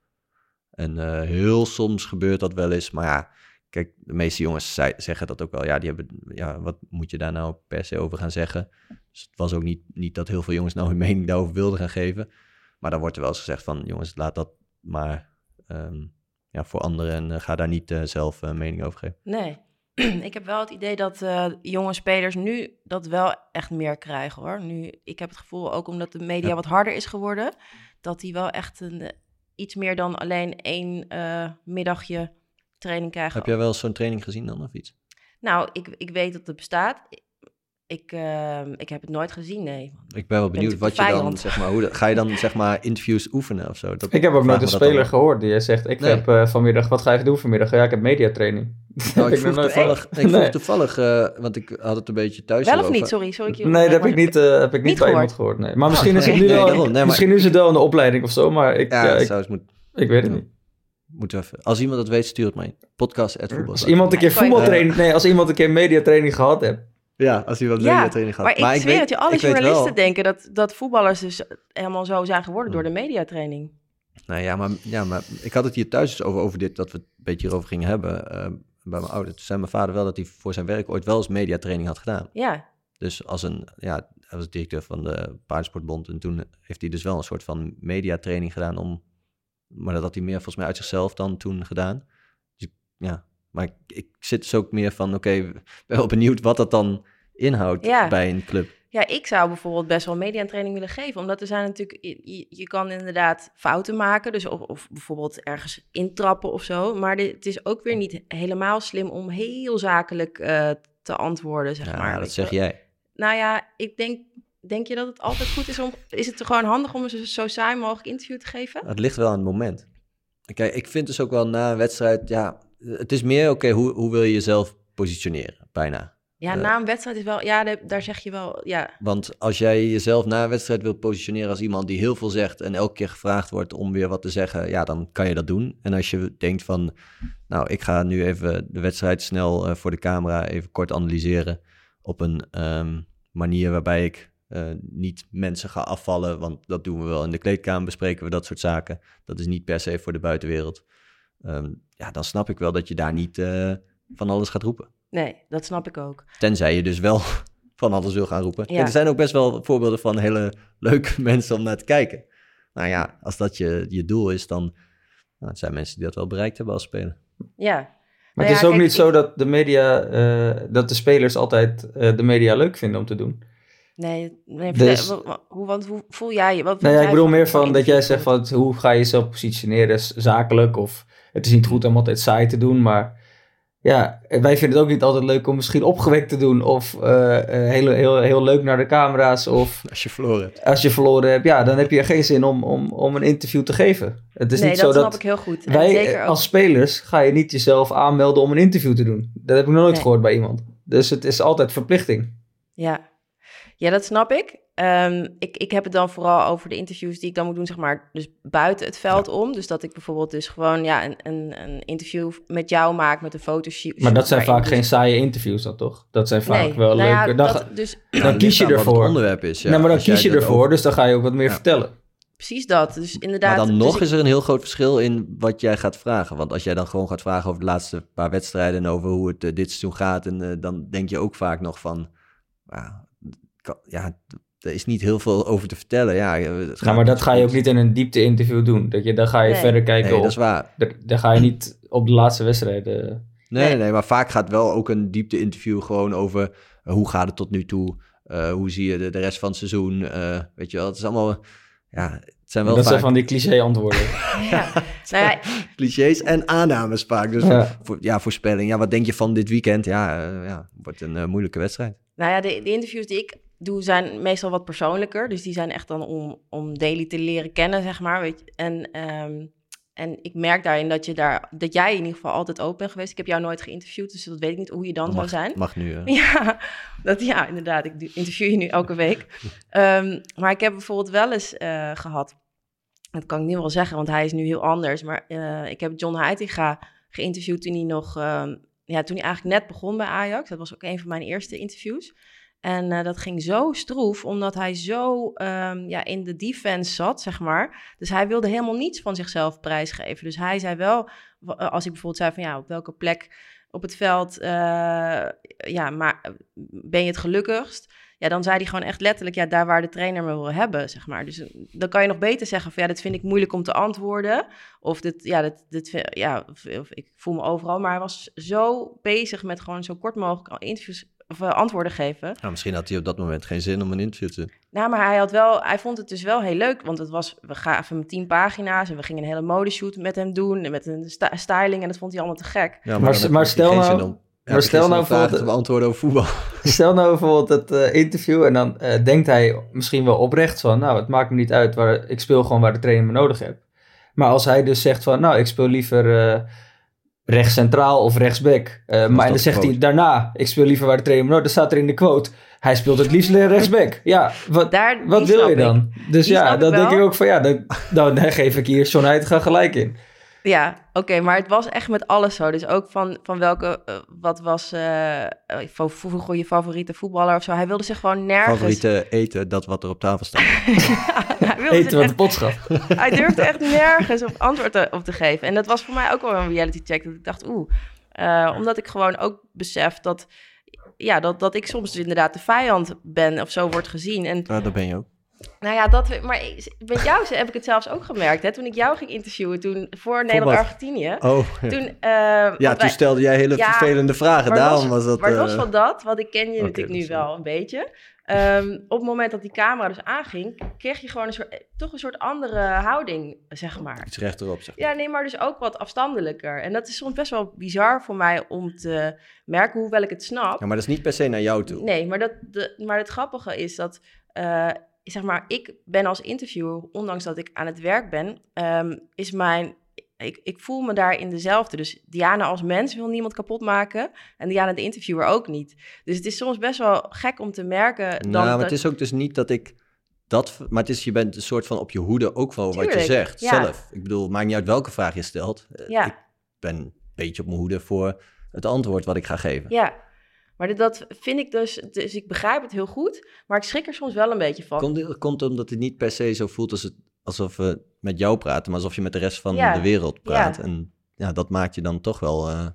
En eh, heel soms gebeurt dat wel eens. Maar ja, kijk, de meeste jongens zeggen dat ook wel. Ja, die hebben, ja, wat moet je daar nou per se over gaan zeggen? Dus het was ook niet, niet dat heel veel jongens nou hun mening daarover wilden gaan geven. Maar dan wordt er wel eens gezegd van, jongens, laat dat maar ehm, ja, voor anderen en eh, ga daar niet eh, zelf een mening over geven. Nee. ik heb wel het idee dat eh, jonge spelers nu dat wel echt meer krijgen hoor. Nu, ik heb het gevoel, ook omdat de media Ja. wat harder is geworden, dat die wel echt een, eh, iets meer dan alleen één eh, middagje training krijgen. Heb jij wel zo'n training gezien dan of iets? Nou, ik, ik weet dat het bestaat. Ik, eh, ik heb het nooit gezien, nee. Ik ben wel benieuwd wat de je dan, zeg maar, hoe dat, ga je dan zeg maar interviews oefenen of zo? Dat, Ik heb ook vraag nooit me een speler gehoord die zegt: Ik Nee. heb eh, vanmiddag, wat ga je doen vanmiddag? Ja, ik heb mediatraining. Nou, heb ik vroeg nooit toevallig, ik vroeg Nee. toevallig eh, want ik had het een beetje thuis Wel of niet? Sorry, sorry. ik- Nee, dat heb ik niet, eh, heb ik niet, Niet bij gehoord. iemand gehoord. Nee. Maar misschien, is het nu wel, maar- misschien is het wel een opleiding of zo, maar ik, Ja, ik, zou eens moeten. ik weet het niet. Moeten we even. Als iemand dat weet, stuur het in. Podcast. Als iemand een keer voetbaltraining, nee, als iemand een keer mediatraining gehad heeft. Ja, als iemand Ja, mediatraining gaat. Maar, ik zweer het je, alle ik journalisten denken dat, dat voetballers dus helemaal zo zijn geworden door de Hmm. mediatraining. Nou ja maar, ja, maar ik had het hier thuis dus over, over dit, dat we het een beetje hierover gingen hebben. eh, bij mijn ouders. Toen zei mijn vader wel dat hij voor zijn werk ooit wel eens mediatraining had gedaan. Ja, Dus als een, ja, hij was directeur van de Paardensportbond. En toen heeft hij dus wel een soort van mediatraining gedaan om, maar dat had hij meer volgens mij uit zichzelf dan toen gedaan. Dus ik- ja, maar ik, ik zit dus ook meer van, oké, wel benieuwd wat dat dan inhoudt Ja. bij een club. Ja, ik zou bijvoorbeeld best wel mediatraining willen geven. Omdat er zijn natuurlijk... Je, kan inderdaad fouten maken. Dus of, of bijvoorbeeld ergens intrappen of zo. Maar dit, het is ook weer niet helemaal slim om heel zakelijk eh, te antwoorden, zeg Ja, maar. dat zeg wel. jij. Nou ja, ik denk... Denk je dat het altijd goed is om... Is het gewoon handig om een zo, zo saai mogelijk interview te geven? Het ligt wel aan het moment. Kijk, ik vind dus ook wel na een wedstrijd, ja, het is meer, oké, hoe, hoe wil je jezelf positioneren, bijna. Ja, Eh. na een wedstrijd is wel... Ja, daar zeg je wel... Ja, Want als jij jezelf na een wedstrijd wil positioneren als iemand die heel veel zegt en elke keer gevraagd wordt om weer wat te zeggen, ja, dan kan je dat doen. En als je denkt van, nou, ik ga nu even de wedstrijd snel eh, voor de camera even kort analyseren op een ehm, manier waarbij ik eh, niet mensen ga afvallen, want dat doen we wel in de kleedkamer, bespreken we dat soort zaken. Dat is niet per se voor de buitenwereld. Ehm, ja, dan snap ik wel dat je daar niet eh, van alles gaat roepen. nee, dat snap ik ook. Tenzij je dus wel van alles wil gaan roepen. Ja. Er zijn ook best wel voorbeelden van hele leuke mensen om naar te kijken. Nou ja, als dat je, je doel is, dan nou, het zijn mensen die dat wel bereikt hebben als speler. Ja. Maar Nou het is ook kijk, niet ik- zo dat de media, eh, dat de spelers altijd eh, de media leuk vinden om te doen. Nee, nee Dus- hoe, want hoe voel jij je? Wat Nou vind ja, ik bedoel meer van dat jij zegt van hoe ga je jezelf positioneren zakelijk of het is niet goed om altijd saai te doen, maar ja, wij vinden het ook niet altijd leuk om misschien opgewekt te doen of eh, eh, heel, heel, heel leuk naar de camera's of Als je verloren hebt. als je verloren hebt, ja, dan heb je geen zin om, om, om een interview te geven. Het is nee, niet dat zo snap dat ik heel goed. En wij zeker als spelers ga je niet jezelf aanmelden om een interview te doen. Dat heb ik nog nooit Nee. gehoord bij iemand. Dus het is altijd verplichting. ja. ja, dat snap ik. Ehm, ik. Ik heb het dan vooral over de interviews die ik dan moet doen, zeg maar, dus buiten het veld om. Dus dat ik bijvoorbeeld dus gewoon ja, een, een, een interview met jou maak met een fotoshoot. Maar dat zijn vaak dus- geen saaie interviews dan toch? Dat zijn vaak nee, wel nou ja, leuke. Dan, dat, dus dan Nou, kies je wat ervoor. het onderwerp is. Ja. nee, maar dan kies je ervoor, over- dus dan ga je ook wat meer Ja. vertellen. precies dat. Dus inderdaad. Maar dan dus nog ik- is er een heel groot verschil in wat jij gaat vragen. Want als jij dan gewoon gaat vragen over de laatste paar wedstrijden en over hoe het eh, dit seizoen gaat, en eh, dan denk je ook vaak nog van, ja, kan- ja, er is niet heel veel over te vertellen. Ja, het gaat Nou, maar dat ga je ook niet in een diepte interview doen. Dat je, dan ga je Nee. verder kijken Nee, op... dat is waar. daar- Dan ga je niet op de laatste wedstrijden... Nee, Nee. nee, maar vaak gaat wel ook een diepte-interview gewoon over eh, hoe gaat het tot nu toe? Eh, hoe zie je de, de rest van het seizoen? Eh, weet je wel, het is allemaal, ja, het zijn wel dat vaak zijn van die cliché antwoorden. ja. nou ja, clichés en aannames vaak. Dus Ja. voor, ja, voorspelling. Ja, wat denk je van dit weekend? Ja, ja wordt een eh, moeilijke wedstrijd. Nou ja, de, de interviews die ik doe zijn meestal wat persoonlijker. Dus die zijn echt dan om, om Daily te leren kennen, zeg maar. Weet je. En, ehm, en ik merk daarin dat, je daar, dat jij in ieder geval altijd open bent geweest. Ik heb jou nooit geïnterviewd, dus dat weet ik niet hoe je dan zou mag, zijn. mag nu. eh. Ja, dat, ja, inderdaad. Ik interview je nu elke week. Ehm, maar ik heb bijvoorbeeld wel eens eh, gehad, dat kan ik nu wel zeggen, want hij is nu heel anders. Maar eh, ik heb John Heitinga geïnterviewd toen hij nog, ehm, ja, toen hij eigenlijk net begon bij Ajax. Dat was ook een van mijn eerste interviews. En eh, dat ging zo stroef, omdat hij zo ehm, ja, in de defense zat, zeg maar. Dus hij wilde helemaal niets van zichzelf prijsgeven. Dus hij zei wel, wa- als ik bijvoorbeeld zei van ja, op welke plek op het veld eh, ja, maar eh, ben je het gelukkigst? Ja, dan zei hij gewoon echt letterlijk, ja, daar waar de trainer me wil hebben, zeg maar. Dus eh, dan kan je nog beter zeggen van, ja, dit vind ik moeilijk om te antwoorden. Of dit, ja, dit, dit, ja, of, of ik voel me overal. Maar hij was zo bezig met gewoon zo kort mogelijk interviews of eh, antwoorden geven. Nou, misschien had hij op dat moment geen zin om een interview te doen. Nou, maar hij had wel, hij vond het dus wel heel leuk, want het was, we gaven hem tien pagina's en we gingen een hele modeshoot met hem doen en met een styling en dat vond hij allemaal te gek. Ja, Maar- maar je stel geen nou- zin om- maar heb je stel nou beantwoorden over voetbal. Stel nou bijvoorbeeld het eh, interview en dan eh, denkt hij misschien wel oprecht van, nou, het maakt me niet uit, waar, ik speel gewoon waar de trainer me nodig heeft. Maar als hij dus zegt van, nou, ik speel liever eh rechts centraal of rechtsback. eh, maar dat dan zegt hij daarna, ik speel liever waar de trainer me nodig Dan staat er in de quote, hij speelt het liefst rechtsback. Ja, wat, Daar, wat wil je ik. dan? Dus Die ja, dan denk ik ook van, ja, dan, dan geef ik hier John Heitinga gelijk in. Ja, oké, maar het was echt met alles zo. Dus ook van, van welke, eh, wat was van vroeger je favoriete voetballer of zo. Hij wilde zich gewoon nergens... Favoriete eten, dat wat er op tafel staat. hij, wilde Eten wat de echt- hij durfde echt nergens op antwoord te- op te geven. En dat was voor mij ook wel een reality check. Dat ik dacht, oeh. Eh, omdat ik gewoon ook besef dat, ja, dat, dat ik soms dus inderdaad de vijand ben of zo wordt gezien. En Ja, dat ben je ook. Nou ja, dat, maar met jou heb ik het zelfs ook gemerkt. Hè? Toen ik jou ging interviewen, toen voor Nederland-Argentinië. Oh, ja. Toen, eh, ja, toen wij- stelde jij hele Ja, vervelende vragen. maar Daarom los- was dat... Maar los eh, van dat, want ik ken je natuurlijk nu wel een beetje. Ehm, op het moment dat die camera dus aanging, kreeg je gewoon een soort, eh, toch een soort andere houding, zeg maar. Iets rechterop, zeg Ja, nee, maar dus ook wat afstandelijker. En dat is soms best wel bizar voor mij om te merken, hoewel ik het snap. Ja, maar dat is niet per se naar jou toe. Nee, maar, dat, de, maar het grappige is dat, eh, zeg maar, ik ben als interviewer, ondanks dat ik aan het werk ben, ehm, is mijn, ik, ik voel me daarin dezelfde. Dus Diana als mens wil niemand kapot maken en Diana de interviewer ook niet. Dus het is soms best wel gek om te merken dan nou, maar dat- het is ook dus niet dat ik dat... Maar het is, je bent een soort van op je hoede ook van wat je zegt. ja. Zelf. Ik bedoel, maakt niet uit welke vraag je stelt. Ja. Ik ben een beetje op mijn hoede voor het antwoord wat ik ga geven. Ja, maar dat- vind ik dus, dus ik begrijp het heel goed, maar ik schrik er soms wel een beetje van. Komt, komt omdat het niet per se zo voelt als het, alsof we met jou praten, maar alsof je met de rest van Ja, de wereld praat. ja. En ja, dat maakt je dan toch wel eh,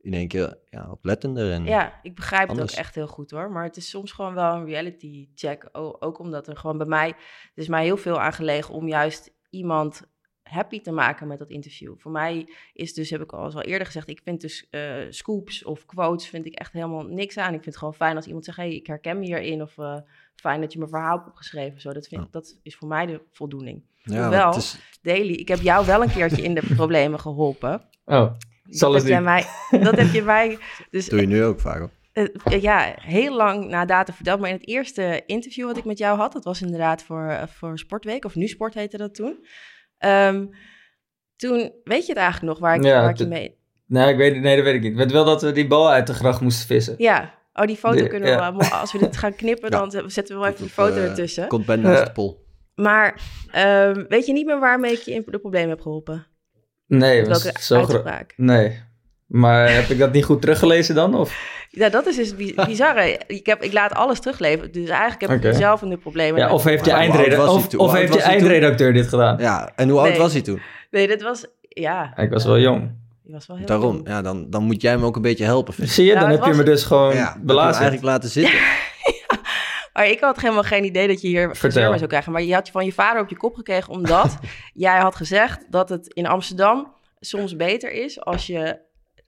in één keer ja, oplettender. En, Ja, ik begrijp het ook echt heel goed hoor. Maar het is soms gewoon wel een reality check. Ook omdat er gewoon bij mij, het is mij heel veel aan gelegen om juist iemand happy te maken met dat interview. Voor mij is dus, heb ik al eens al eerder gezegd, ik vind dus eh, scoops of quotes vind ik echt helemaal niks aan. Ik vind het gewoon fijn als iemand zegt, hey, ik herken me hierin. Of eh, fijn dat je mijn verhaal hebt opgeschreven. Zo, dat, vind, Ja. dat is voor mij de voldoening. ja, hoewel- is, Daily, ik heb jou wel een keertje in de problemen geholpen. Oh, zal dat heb, niet. mij, dat heb je mij dus doe je nu ook vaak. hoor. eh, ja, heel lang na data verteld. Maar in het eerste interview wat ik met jou had, dat was inderdaad voor, voor Sportweek, of Nu Sport heette dat toen. Ehm, toen, weet je het eigenlijk nog waar ik, Ja, waar ik je mee... Nee, ik weet, het- nee, dat weet ik niet. Ik weet wel dat we die bal uit de gracht moesten vissen. Ja, oh, die foto kunnen we, ja. wel- als we dit gaan knippen, Ja. dan zetten we wel even die foto eh, ertussen. Komt Ben naast Ja. de pol. Maar ehm, weet je niet meer waarmee ik je in de problemen heb geholpen? Nee, Met was welke zo groot. Nee. Maar heb ik dat niet goed teruggelezen dan? Of? Ja, dat is dus bi- bizarre. Ik, heb, ik laat alles terugleveren, dus eigenlijk heb ik zelf in de problemen. Ja, of heeft je, Maar hoe oud eindreda- was hij of, of heeft je eindredacteur dit gedaan? Ja, en hoe oud Nee. was hij toen? Nee, dat was... Ja, Ik was wel jong. die was wel heel Daarom, jong. ja, dan, dan moet jij hem ook een beetje helpen. Zie je, Nou, dan heb je me dus gewoon Ja, belazerd. eigenlijk laten zitten. Maar ik had helemaal geen idee dat je hier Vertel. mee zou krijgen. Maar je had van je vader op je kop gekregen omdat jij had gezegd dat het in Amsterdam soms beter is als je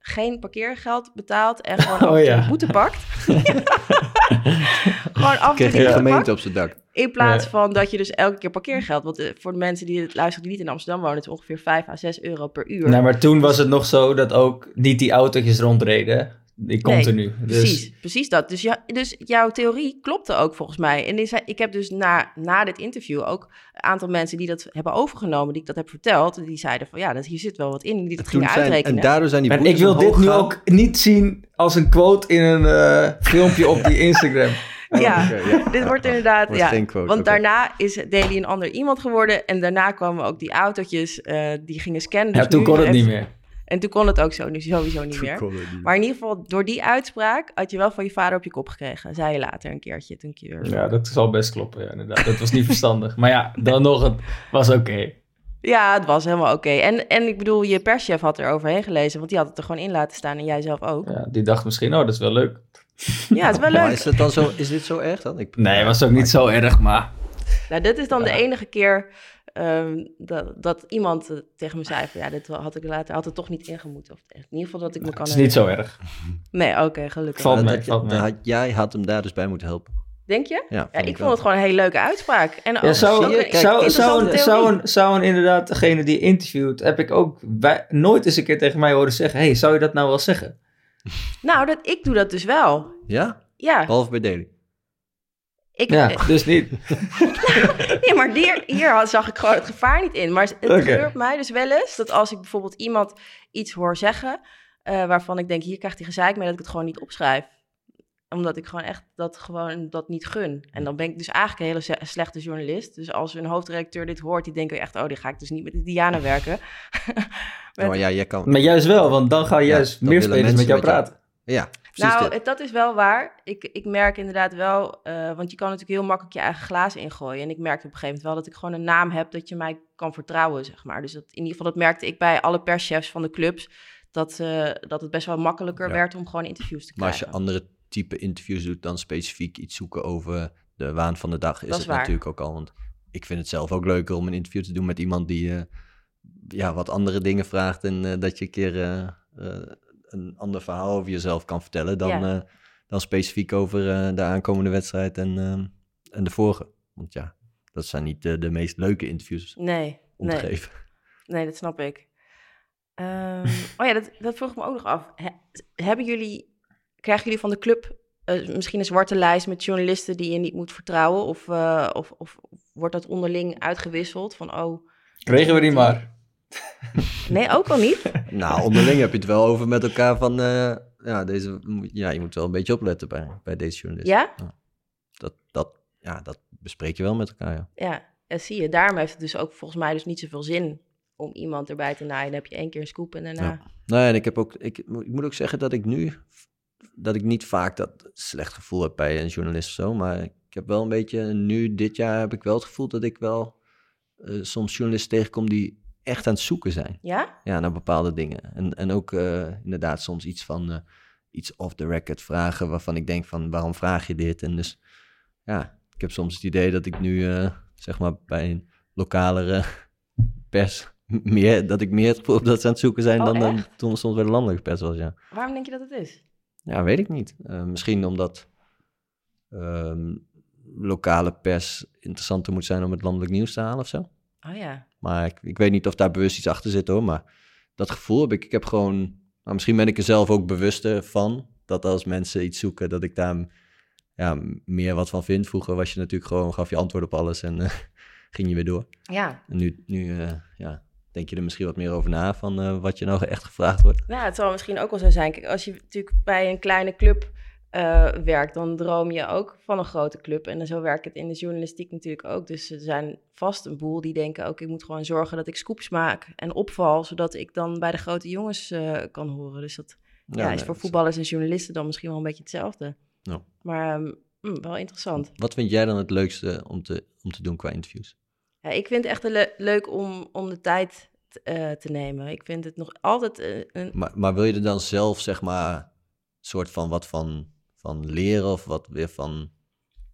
geen parkeergeld betaalt en gewoon Oh, ja. een boete pakt. gewoon af en toe boete gemeente pakt. op zijn dak. In plaats Ja. van dat je dus elke keer parkeergeld... Want eh, voor de mensen die het luisteren die niet in Amsterdam wonen... het is ongeveer 5 à 6 euro per uur. Nee, maar toen was het nog zo dat ook niet die autootjes rondreden. Die continu. Nee, dus, Precies, precies dat. Dus, ja, dus jouw theorie klopte ook volgens mij. En die zei- ik heb dus na, na dit interview ook een aantal mensen die dat hebben overgenomen, die ik dat heb verteld, die zeiden van ja, dat, hier zit wel wat in, die dat Toen gingen zijn, uitrekenen. en daardoor zijn die ik wil dit nu ook niet zien als een quote in een eh, filmpje op die Instagram. ja, Oké, ja. dit Ja, wordt ja. inderdaad, Wordt ja, geen quote, want daarna is Daily een ander iemand geworden en daarna kwamen ook die autootjes, eh, die gingen scannen. Ja, Dus toen nu kon het heeft- niet meer. En toen kon het ook zo, nu sowieso niet Toen meer. kon het niet. Maar in ieder geval, door die uitspraak had je wel van je vader op je kop gekregen. Zei je later een keertje, toen. Ja, dat zal best kloppen, ja, inderdaad. Dat was niet verstandig. Maar ja, dan nog, het was oké. Ja, het was helemaal oké. En, en ik bedoel, je perschef had er overheen gelezen, want die had het er gewoon in laten staan en jij zelf ook. Ja, die dacht misschien, oh, dat is wel leuk. Ja, het is wel Maar leuk. is, het dan zo, is dit zo erg dan? Ik, Nee, was ook niet zo erg, maar... Nou, dit is dan de enige keer ehm, dat, dat iemand eh, tegen me zei van, ja, dit had ik later, had het toch niet ingemoeten. Of in ieder geval dat ik me kan Het is niet zo erg. Nee, oké, gelukkig. Valt mee, mee. had- jij had hem daar dus bij moeten helpen. Denk je? Ja, Ja, ik wel. vond het gewoon een hele leuke uitspraak. En ook, Ja, zou, ook een kijk, zou, zou, interessante een, zou, theorie. een, inderdaad degene die interviewt, heb ik ook nooit eens een keer tegen mij horen zeggen, hey, zou je dat nou wel zeggen? Nou, dat, ik doe dat dus wel. Ja? Ja, Behalve bij Daily. Ik, Ja, eh, dus niet. Nee, maar hier, hier had- zag ik gewoon het gevaar niet in. Maar het Oké. gebeurt mij dus wel eens dat als ik bijvoorbeeld iemand iets hoor zeggen... eh, waarvan ik denk, hier krijgt hij gezeik mee dat ik het gewoon niet opschrijf. Omdat ik gewoon echt dat, gewoon dat niet gun. En dan ben ik dus eigenlijk een hele slechte journalist. Dus als een hoofdredacteur dit hoort, die denken echt... oh, die ga ik dus niet met de Diana werken. Maar ja, jij kan... Maar juist wel, want dan gaan Ja, juist meer spelers met jou met jou- praten. Ja, precies nou, dit. dat is wel waar. Ik, ik merk inderdaad wel, eh, want je kan natuurlijk heel makkelijk je eigen glazen ingooien. En ik merkte op een gegeven moment wel dat ik gewoon een naam heb dat je mij kan vertrouwen, zeg maar. Dus dat, in ieder geval, dat merkte ik bij alle perschefs van de clubs, dat, eh, dat het best wel makkelijker Ja. werd om gewoon interviews te Maar als krijgen. je andere type interviews doet dan specifiek iets zoeken over de waan van de dag, is Dat is het natuurlijk ook al. Want ik vind het zelf ook leuker om een interview te doen met iemand die eh, ja, wat andere dingen vraagt en dat je een keer een ander verhaal over jezelf kan vertellen dan, Ja. eh, dan specifiek over eh, de aankomende wedstrijd en, eh, en de vorige. Want ja, dat zijn niet de, de meest leuke interviews Nee, om te nee, geven. nee, dat snap ik. Ehm, oh ja, dat, dat vroeg ik me ook nog af. He- hebben jullie, krijgen jullie van de club eh, misschien een zwarte lijst met journalisten die je niet moet vertrouwen? Of, eh, of, of wordt dat onderling uitgewisseld? Van, oh, Kregen we die maar. nee, ook al niet. Nou, onderling heb je het wel over met elkaar van, eh, ja, deze, ja, je moet wel een beetje opletten bij, bij deze journalist. Ja? Dat, dat, ja, dat bespreek je wel met elkaar, ja. Ja, en zie je. Daarom heeft het dus ook volgens mij dus niet zoveel zin om iemand erbij te naaien. Dan heb je één keer een scoop en daarna... Ja. Nee, en ik heb ook, ik, ik moet ook zeggen dat ik nu, dat ik niet vaak dat slecht gevoel heb bij een journalist of zo, maar ik heb wel een beetje, nu dit jaar heb ik wel het gevoel dat ik wel eh, soms journalisten tegenkom die echt aan het zoeken zijn. Ja? Ja, naar bepaalde dingen. En, en ook eh, inderdaad soms iets van, eh, iets off the record vragen waarvan ik denk van, waarom vraag je dit? En dus, ja, ik heb soms het idee dat ik nu, eh, zeg maar, bij een lokalere pers meer, dat ik meer het gevoel dat ze aan het zoeken zijn Oh, dan, dan toen soms bij de landelijke pers was, ja. Waarom denk je dat het is? Ja, weet ik niet. Misschien omdat ehm, lokale pers interessanter moet zijn om het landelijk nieuws te halen of zo. Oh ja. Maar ik, ik weet niet of daar bewust iets achter zit hoor. Maar dat gevoel heb ik. Ik heb gewoon. Maar misschien ben ik er zelf ook bewuster van. Dat als mensen iets zoeken, dat ik daar ja, meer wat van vind. Vroeger was je natuurlijk gewoon, gaf je antwoord op alles en eh, ging je weer door. Ja. En nu, nu eh, ja, denk je er misschien wat meer over na van eh, wat je nou echt gevraagd wordt. Nou, het zal misschien ook wel zo zijn. Kijk, als je natuurlijk bij een kleine club eh, werkt, dan droom je ook van een grote club. En zo werkt het in de journalistiek natuurlijk ook. Dus er zijn vast een boel die denken, ook ik moet gewoon zorgen dat ik scoops maak en opval, zodat ik dan bij de grote jongens eh, kan horen. Dus dat ja, is voor voetballers en journalisten dan misschien wel een beetje hetzelfde. Maar ehm, hm, wel interessant. Wat vind jij dan het leukste om te, om te doen qua interviews? Ja, ik vind het echt le- leuk om, om de tijd eh, te nemen. Ik vind het nog altijd een... Maar, maar wil je er dan zelf, zeg maar, soort van wat van, van leren of wat weer van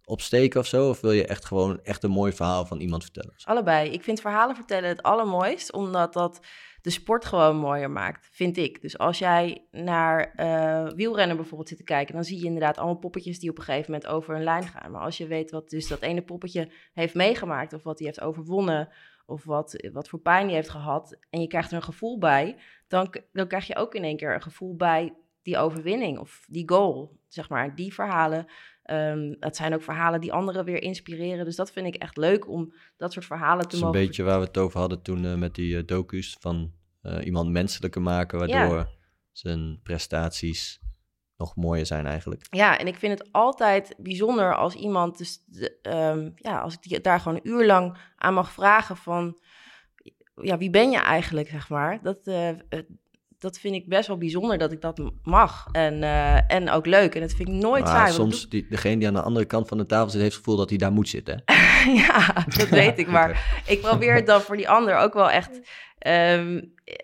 opsteken of zo? Of wil je echt gewoon echt een mooi verhaal van iemand vertellen? Allebei. Ik vind verhalen vertellen het allermooist, omdat dat de sport gewoon mooier maakt, vind ik. Dus als jij naar eh, wielrennen bijvoorbeeld zit te kijken, dan zie je inderdaad allemaal poppetjes die op een gegeven moment over een lijn gaan. Maar als je weet wat dus dat ene poppetje heeft meegemaakt, of wat hij heeft overwonnen, of wat, wat voor pijn hij heeft gehad, en je krijgt er een gevoel bij, dan, dan krijg je ook in één keer een gevoel bij die overwinning of die goal, zeg maar. Die verhalen, ehm, dat zijn ook verhalen die anderen weer inspireren. Dus dat vind ik echt leuk om dat soort verhalen Dat te is een mogen beetje waar we het over hadden toen eh, met die eh, docu's van eh, iemand menselijker maken, waardoor zijn prestaties nog mooier zijn eigenlijk. Ja, en ik vind het altijd bijzonder als iemand, dus de, ehm, ja, als ik die, daar gewoon een uur lang aan mag vragen van, ja, wie ben je eigenlijk, zeg maar. Dat, eh, dat vind ik best wel bijzonder dat ik dat mag en, eh, en ook leuk. En dat vind ik nooit Maar saai. soms, die, degene die aan de andere kant van de tafel zit, heeft het gevoel dat hij daar moet zitten. ja, dat weet ik, maar ik probeer het dan voor die ander ook wel echt. ehm,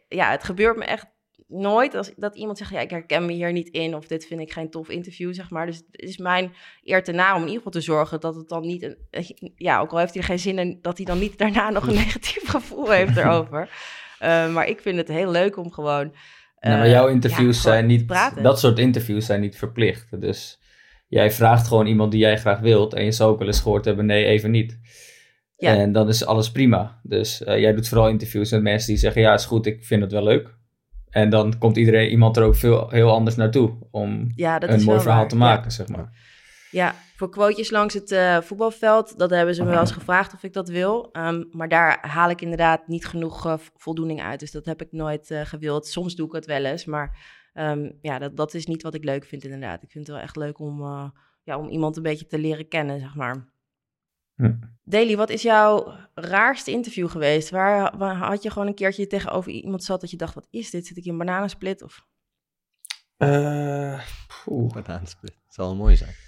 ja, het gebeurt me echt nooit als dat iemand zegt: ja, ik herken me hier niet in of dit vind ik geen tof interview, zeg maar. Dus het is mijn eer te na om in ieder geval te zorgen dat het dan niet, een, ja, ook al heeft hij er geen zin in, dat hij dan niet daarna nog een negatief gevoel heeft erover. Eh, maar ik vind het heel leuk om gewoon. Nou, maar eh, jouw ja, interviews zijn niet, praten. dat soort interviews zijn niet verplicht. Dus jij vraagt gewoon iemand die jij graag wilt en je zou ook wel eens gehoord hebben, nee, even niet. Ja. En dan is alles prima. Dus eh, jij doet vooral interviews met mensen die zeggen, ja, is goed, ik vind het wel leuk. En dan komt iedereen, iemand er ook veel, heel anders naartoe om ja, dat een mooi verhaal waar. te Ja. maken, zeg maar. Ja, voor quotejes langs het eh, voetbalveld, dat hebben ze me wel eens gevraagd of ik dat wil. Ehm, maar daar haal ik inderdaad niet genoeg eh, voldoening uit. Dus dat heb ik nooit eh, gewild. Soms doe ik het wel eens, maar ehm, ja, dat, dat is niet wat ik leuk vind inderdaad. Ik vind het wel echt leuk om, eh, ja, om iemand een beetje te leren kennen, zeg maar. Hm. Daily, wat is jouw raarste interview geweest? Waar, waar had je gewoon een keertje tegenover iemand zat dat je dacht, wat is dit? Zit ik in een bananensplit? Of... Eh. Bananensplit. Dat zal wel mooi zijn.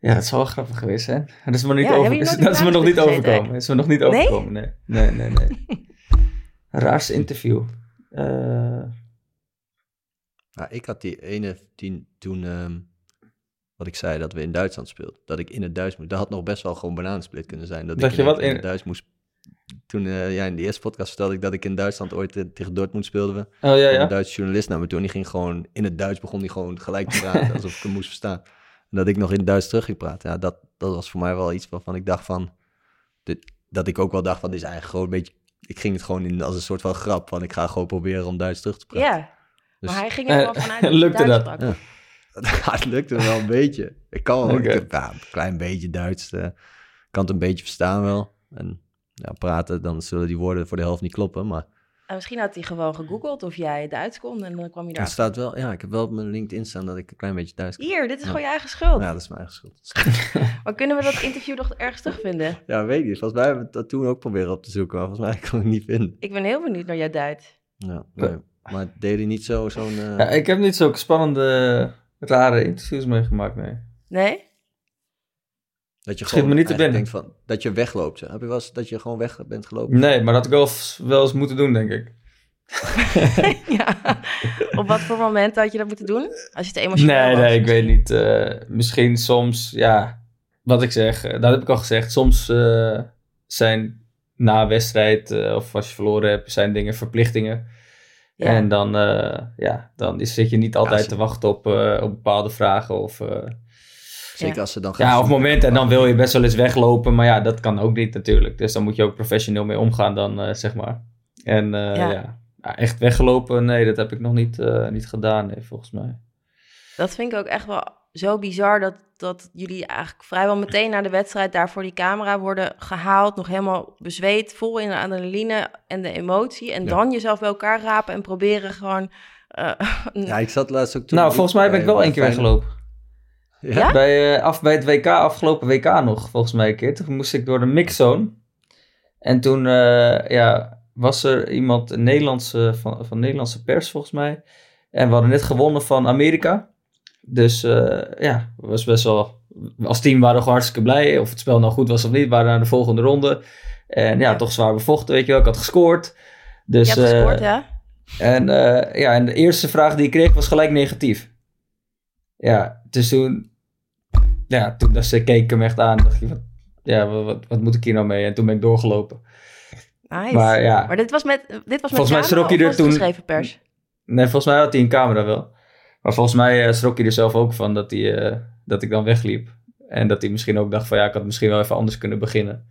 Ja, het zal wel grappig geweest zijn. Dat is me, niet Ja, over... dat is me nog niet overkomen. Dat is me nog niet overkomen, nee. Nee, nee, nee. Raarste interview. Eh, Nou, ik had die ene die, toen, ehm, wat ik zei, dat we in Duitsland speelden. Dat ik in het Duits moest. Dat had nog best wel gewoon bananensplit kunnen zijn. Dat, Dat ik je in, wat het- in in- het Duits moest. Toen, eh, ja, in de eerste podcast vertelde ik dat ik in Duitsland ooit eh, tegen Dortmund speelden we. oh ja, ja. een Duitse journalist naar me toe en die ging gewoon in het Duits begon die gewoon gelijk te praten, alsof ik hem moest verstaan. En dat ik nog in het Duits terug ging praten. Ja, dat, dat was voor mij wel iets waarvan ik dacht van, dit, dat ik ook wel dacht van, dit is eigenlijk gewoon een beetje, ik ging het gewoon in als een soort van grap, van ik ga gewoon proberen om Duits terug te praten. Ja, Dus- maar hij ging er wel Eh, vanuit dat lukte Duits dat? sprak. Ja. het lukte wel een beetje. Ik kan wel, ik ja, een klein beetje Duits, eh, kan het een beetje verstaan wel. En ja, praten, dan zullen die woorden voor de helft niet kloppen, maar En misschien had hij gewoon gegoogeld of jij Duits kon en dan kwam je daar. staat wel, ja, ik heb wel op mijn LinkedIn staan dat ik een klein beetje Duits kan. Hier, dit is Ja. gewoon je eigen schuld. Ja, dat is mijn eigen schuld. Maar kunnen we dat interview nog ergens terugvinden? Ja, weet niet. Volgens mij hebben we dat toen ook proberen op te zoeken, maar volgens mij kon ik het niet vinden. Ik ben heel benieuwd naar jouw Duits. Ja, nee. Maar deed hij niet zo, zo'n... eh, Ja, ik heb niet zulke spannende, rare interviews meegemaakt, nee. Nee? Dat je schiet gewoon me niet te binnen. denkt van, dat je wegloopt. Heb je wel eens dat je gewoon weg bent gelopen? Nee, maar dat had ik wel, eens- wel eens moeten doen, denk ik. ja. Op wat voor moment had je dat moeten doen? Als je te emotioneel Nee, was, nee, ik weet niet. eh, misschien soms, ja, wat ik zeg, eh, dat heb ik al gezegd. Soms eh, zijn na wedstrijd of als je verloren hebt, zijn dingen verplichtingen. Ja. En dan, eh, ja, dan is, zit je niet altijd te wachten op, eh, op bepaalde vragen of, eh, Zeker Ja. als ze dan gaan ja, of momenten. En dan wil je best wel eens weglopen, maar ja, dat kan ook niet natuurlijk. Dus dan moet je ook professioneel mee omgaan dan, eh, zeg maar. En eh, Ja. ja. Ja, echt weggelopen, nee, dat heb ik nog niet, eh, niet gedaan, nee, volgens mij. Dat vind ik ook echt wel zo bizar dat, dat jullie eigenlijk vrijwel meteen na de wedstrijd daar voor die camera worden gehaald. Nog helemaal bezweet, vol in de adrenaline en de emotie. En Ja. dan jezelf bij elkaar rapen en proberen gewoon... eh, Ja, ik zat laatst ook toen... Nou, volgens mij ben ik wel één keer weggelopen. Ja? Ja? Bij, eh, af, bij het WK, afgelopen WK nog, volgens mij een keer. Toen moest ik door de mixzone. En toen eh, ja, was er iemand een Nederlandse, van, van Nederlandse pers, volgens mij. En we hadden net gewonnen van Amerika. Dus eh, ja, was best wel... Als team waren we gewoon hartstikke blij. Of het spel nou goed was of niet, we waren naar de volgende ronde. En ja, Ja. toch zwaar bevochten, weet je wel. Ik had gescoord. Dus, je hebt gescoord, hè? en, eh, ja, en de eerste vraag die ik kreeg was gelijk negatief. Ja, dus toen, ja, toen dus, keek ik hem echt aan. dacht ik, wat, ja, wat, wat, moet ik hier nou mee? En toen ben ik doorgelopen. Nice. Maar ja, Maar dit was met, dit was met Volgens mij schrok hij er toen- geschreven pers? nee, volgens mij had hij een camera wel. Maar volgens mij eh, schrok hij er zelf ook van dat, hij, eh, dat ik dan wegliep. En dat hij misschien ook dacht van ja, ik had misschien wel even anders kunnen beginnen.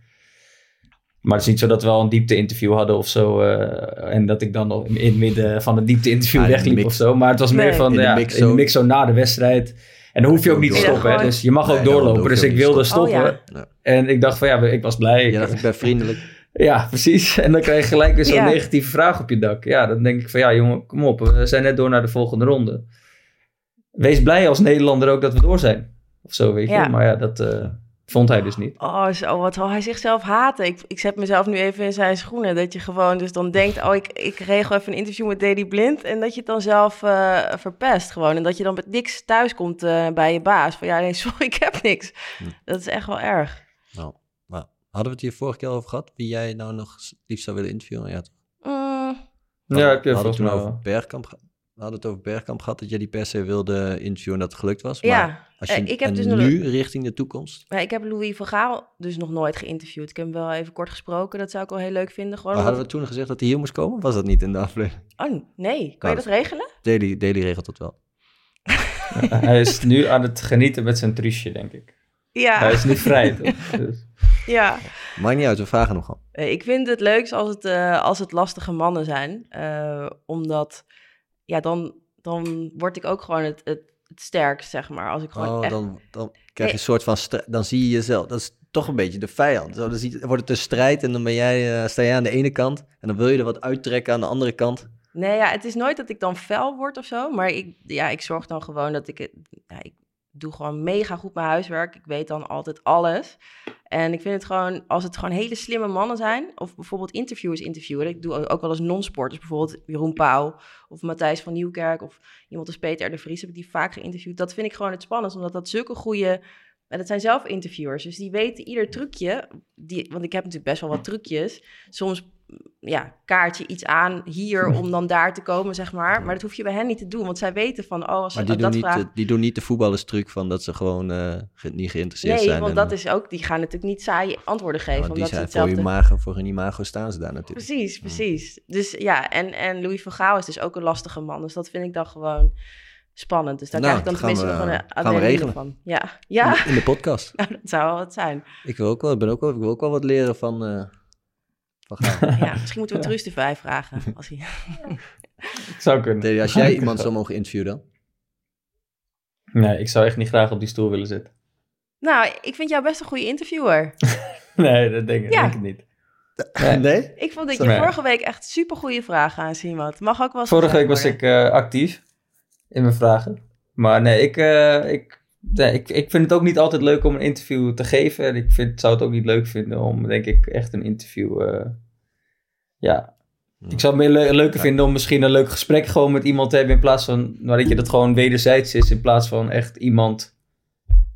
Maar het is niet zo dat we al een diepte-interview hadden of zo. eh, en dat ik dan nog in het midden van het diepte-interview Ah, wegliep of zo. Maar het was meer van In de ja, in de mix zo na de wedstrijd. En dan hoef je ook niet te stoppen. hè. Dus je mag ook doorlopen. Dus ik wilde stoppen. stoppen. Oh. En ik dacht van ja, ik was blij. Ja, dat ik ben vriendelijk. Ja, precies. En dan krijg je gelijk weer zo'n Ja. negatieve vraag op je dak. Ja, dan denk ik van ja, jongen, kom op. We zijn net door naar de volgende ronde. Wees blij als Nederlander ook dat we door zijn. Of zo, weet je. Ja. Maar ja, dat eh, vond hij dus niet. Oh, zo, wat zal hij zichzelf haten? Ik, ik zet mezelf nu even in zijn schoenen. Dat je gewoon dus dan denkt, oh, ik, ik regel even een interview met Daily Blind. En dat je het dan zelf eh, verpest gewoon. En dat je dan met niks thuis komt eh, bij je baas. Van ja, nee, sorry, ik heb niks. Hm. Dat is echt wel erg. Nou, maar hadden we het hier vorige keer over gehad? Wie jij nou nog liefst zou willen interviewen? Ja, toch? Mm, Ja, heb hadden volgens het toen mij over. Bergkamp ge- We hadden het over Bergkamp gehad, dat jij die per se wilde interviewen en dat het gelukt was. Maar ja, als je eh, ik heb en dus nog- nu richting de toekomst. maar ik heb Louis van Gaal dus nog nooit geïnterviewd. Ik heb hem wel even kort gesproken. Dat zou ik wel heel leuk vinden. Gewoon Maar hadden we toen gezegd dat hij hier moest komen? Was dat niet in de aflevering? Oh, nee. Kan je Nou, dat regelen? Daily, Daily regelt dat wel. Hij is nu aan het genieten met zijn truusje, denk ik. Ja, Hij is nu vrij, toch? Dus- ja. Maakt niet uit, we vragen nog al. Eh, Ik vind het leukst als het, eh, als het lastige mannen zijn. Eh, omdat, ja, dan, dan word ik ook gewoon het, het, het sterkst, zeg maar. Als ik gewoon Oh, echt... dan, dan krijg je Nee. een soort van... Dan zie je jezelf... Dat is toch een beetje de vijand. Zo, dan, zie je- dan wordt het een strijd en dan ben jij, eh, sta jij aan de ene kant. En dan wil je er wat uittrekken aan de andere kant. Nee, ja, het is nooit dat ik dan fel word of zo. Maar ik, ja, ik zorg dan gewoon dat ik... het- Ja, ik doe gewoon mega goed mijn huiswerk. Ik weet dan altijd alles. En ik vind het gewoon... Als het gewoon hele slimme mannen zijn... Of bijvoorbeeld interviewers interviewen. Ik doe ook wel eens non-sporters. Bijvoorbeeld Jeroen Pauw of Matthijs van Nieuwkerk... Of iemand als Peter de Vries heb ik die vaak geïnterviewd. Dat vind ik gewoon het spannendst. Omdat dat zulke goede... En dat zijn zelf interviewers. Dus die weten ieder trucje. Die, want ik heb natuurlijk best wel wat trucjes. Soms ja, kaart je iets aan hier om dan daar te komen, zeg maar. Maar dat hoef je bij hen niet te doen, want zij weten van, oh, als Maar ze die doen, dat niet, vragen... de, die doen niet de voetballerstruc van dat ze gewoon eh, ge- niet geïnteresseerd Nee, zijn. want en, dat eh, is ook, die gaan natuurlijk niet saaie antwoorden ja, geven, want omdat ze zijn voor, hetzelfde... je imago, voor hun imago staan ze daar natuurlijk. Precies, precies. Dus ja, en, en Louis van Gaal is dus ook een lastige man, dus dat vind ik dan gewoon spannend. Dus daar Nou, krijg ik dan gaan tenminste we- nog een gaan we adrenaline regelen. van. Ja, ja. In de podcast. Nou, dat zou wel wat zijn. Ik wil ook wel, ik ben ook wel, ik wil ook wel wat leren van, eh van Gaal. Ja, misschien moeten we Truus erbij vragen. Als hij... Zou kunnen. Teddy, als jij iemand zou mogen interviewen dan? Nee, ik zou echt niet graag op die stoel willen zitten. Nou, ik vind jou best een goede interviewer. Nee, dat denk, Ja. denk ik niet. Nee. Nee? Ik vond dat je Nee. vorige week echt super goede vragen aan Simon. Mag ook wel Vorige week was ik eh, actief in mijn vragen. Maar nee, ik, eh, ik, nee ik, ik vind het ook niet altijd leuk om een interview te geven. En ik vind, zou het ook niet leuk vinden om, denk ik, echt een interview... eh, ja, ik zou het meer le- leuker vinden om misschien een leuk gesprek gewoon met iemand te hebben... in plaats van, nou, dat je dat gewoon wederzijds is... in plaats van echt iemand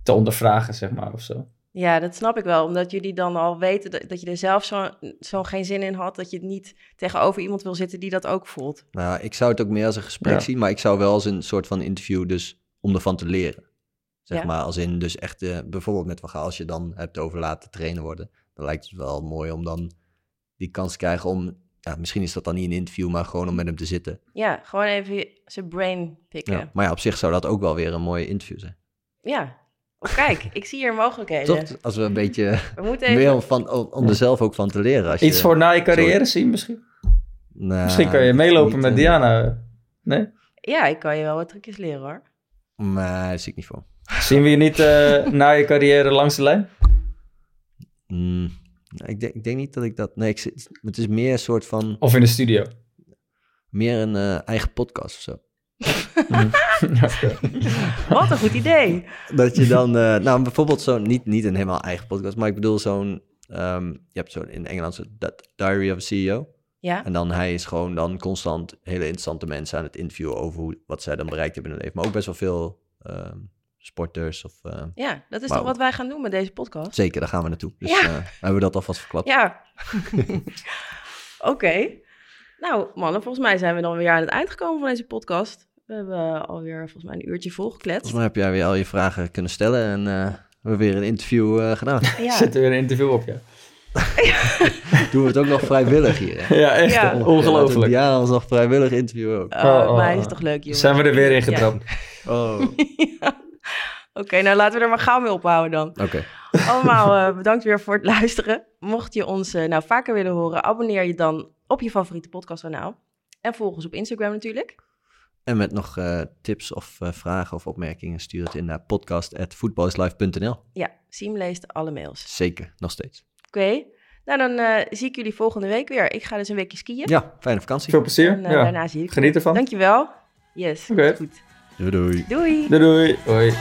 te ondervragen, zeg maar, of zo. Ja, dat snap ik wel. Omdat jullie dan al weten dat, dat je er zelf zo, zo geen zin in had. Dat je het niet tegenover iemand wil zitten die dat ook voelt. Nou, ik zou het ook meer als een gesprek Ja. zien, maar ik zou wel als een soort van interview dus om ervan te leren. Zeg Ja. maar, als in dus echt, eh, bijvoorbeeld met Van Gaal, als je dan hebt over laten trainen worden, dan lijkt het wel mooi om dan die kans te krijgen om, ja, misschien is dat dan niet een interview, maar gewoon om met hem te zitten. Ja, gewoon even zijn brain pikken. Ja. Ja. Maar ja, op zich zou dat ook wel weer een mooie interview zijn. Oh, kijk, ik zie hier mogelijkheden. Toch? Als we een beetje We moeten even... meer om, van, om, er zelf ook van te leren. Als je, Iets voor na je carrière zien misschien? Nou, misschien kan je meelopen met eh, Diana. Nee? Ja, ik kan je wel wat trucjes leren hoor. Maar dat zie ik niet voor. Zien we je niet eh, na je carrière langs de lijn? Mm, ik, denk, ik denk niet dat ik dat... Nee, ik, het is meer een soort van... Of in de studio? Meer een eh, eigen podcast of zo. Wat een goed idee. Dat je dan, eh, nou bijvoorbeeld zo'n, niet, niet een helemaal eigen podcast, maar ik bedoel zo'n, ehm, je hebt zo in Engeland zo dat Diary of a CEO. Ja, En dan hij is gewoon dan constant hele interessante mensen aan het interviewen over hoe, wat zij dan bereikt hebben in hun leven. Maar ook best wel veel ehm, sporters of, eh, ja dat is toch wat wij gaan doen met deze podcast? zeker, daar gaan we naartoe. Dus Ja. eh, hebben we dat alvast verklapt. Ja. Oké. Nou, mannen, volgens mij zijn we dan weer aan het eind gekomen van deze podcast. We hebben alweer volgens mij een uurtje volgekletst. Volgens mij heb jij weer al je vragen kunnen stellen en eh, we hebben weer een interview eh, gedaan. Ja. Zet er weer een interview op, ja. Doen we het ook nog vrijwillig hier. hè? Ja, echt. Ja. Ongelooflijk. Ja, ons nog vrijwillig interview ook. Oh, Oh, oh, maar is toch leuk, jongen. Zijn we er weer in getrapt? Oh, Ja. Oké, nou laten we er maar gauw mee ophouden dan. oké. Allemaal eh, bedankt weer voor het luisteren. Mocht je ons nou vaker willen horen, abonneer je dan op je favoriete podcastkanaal. En volg ons op Instagram natuurlijk. En met nog eh, tips of eh, vragen of opmerkingen, stuur het in naar podcast.footballislife.nl. Ja, Siem leest alle mails. Zeker, nog steeds. Oké, nou dan eh, zie ik jullie volgende week weer. Ik ga dus een weekje skiën. Ja, fijne vakantie. Veel plezier. En ja. daarna zie ik Geniet ervan. Dankjewel. Yes, Oké. goed. Doei doei. Doei. Doei doei. Hoi.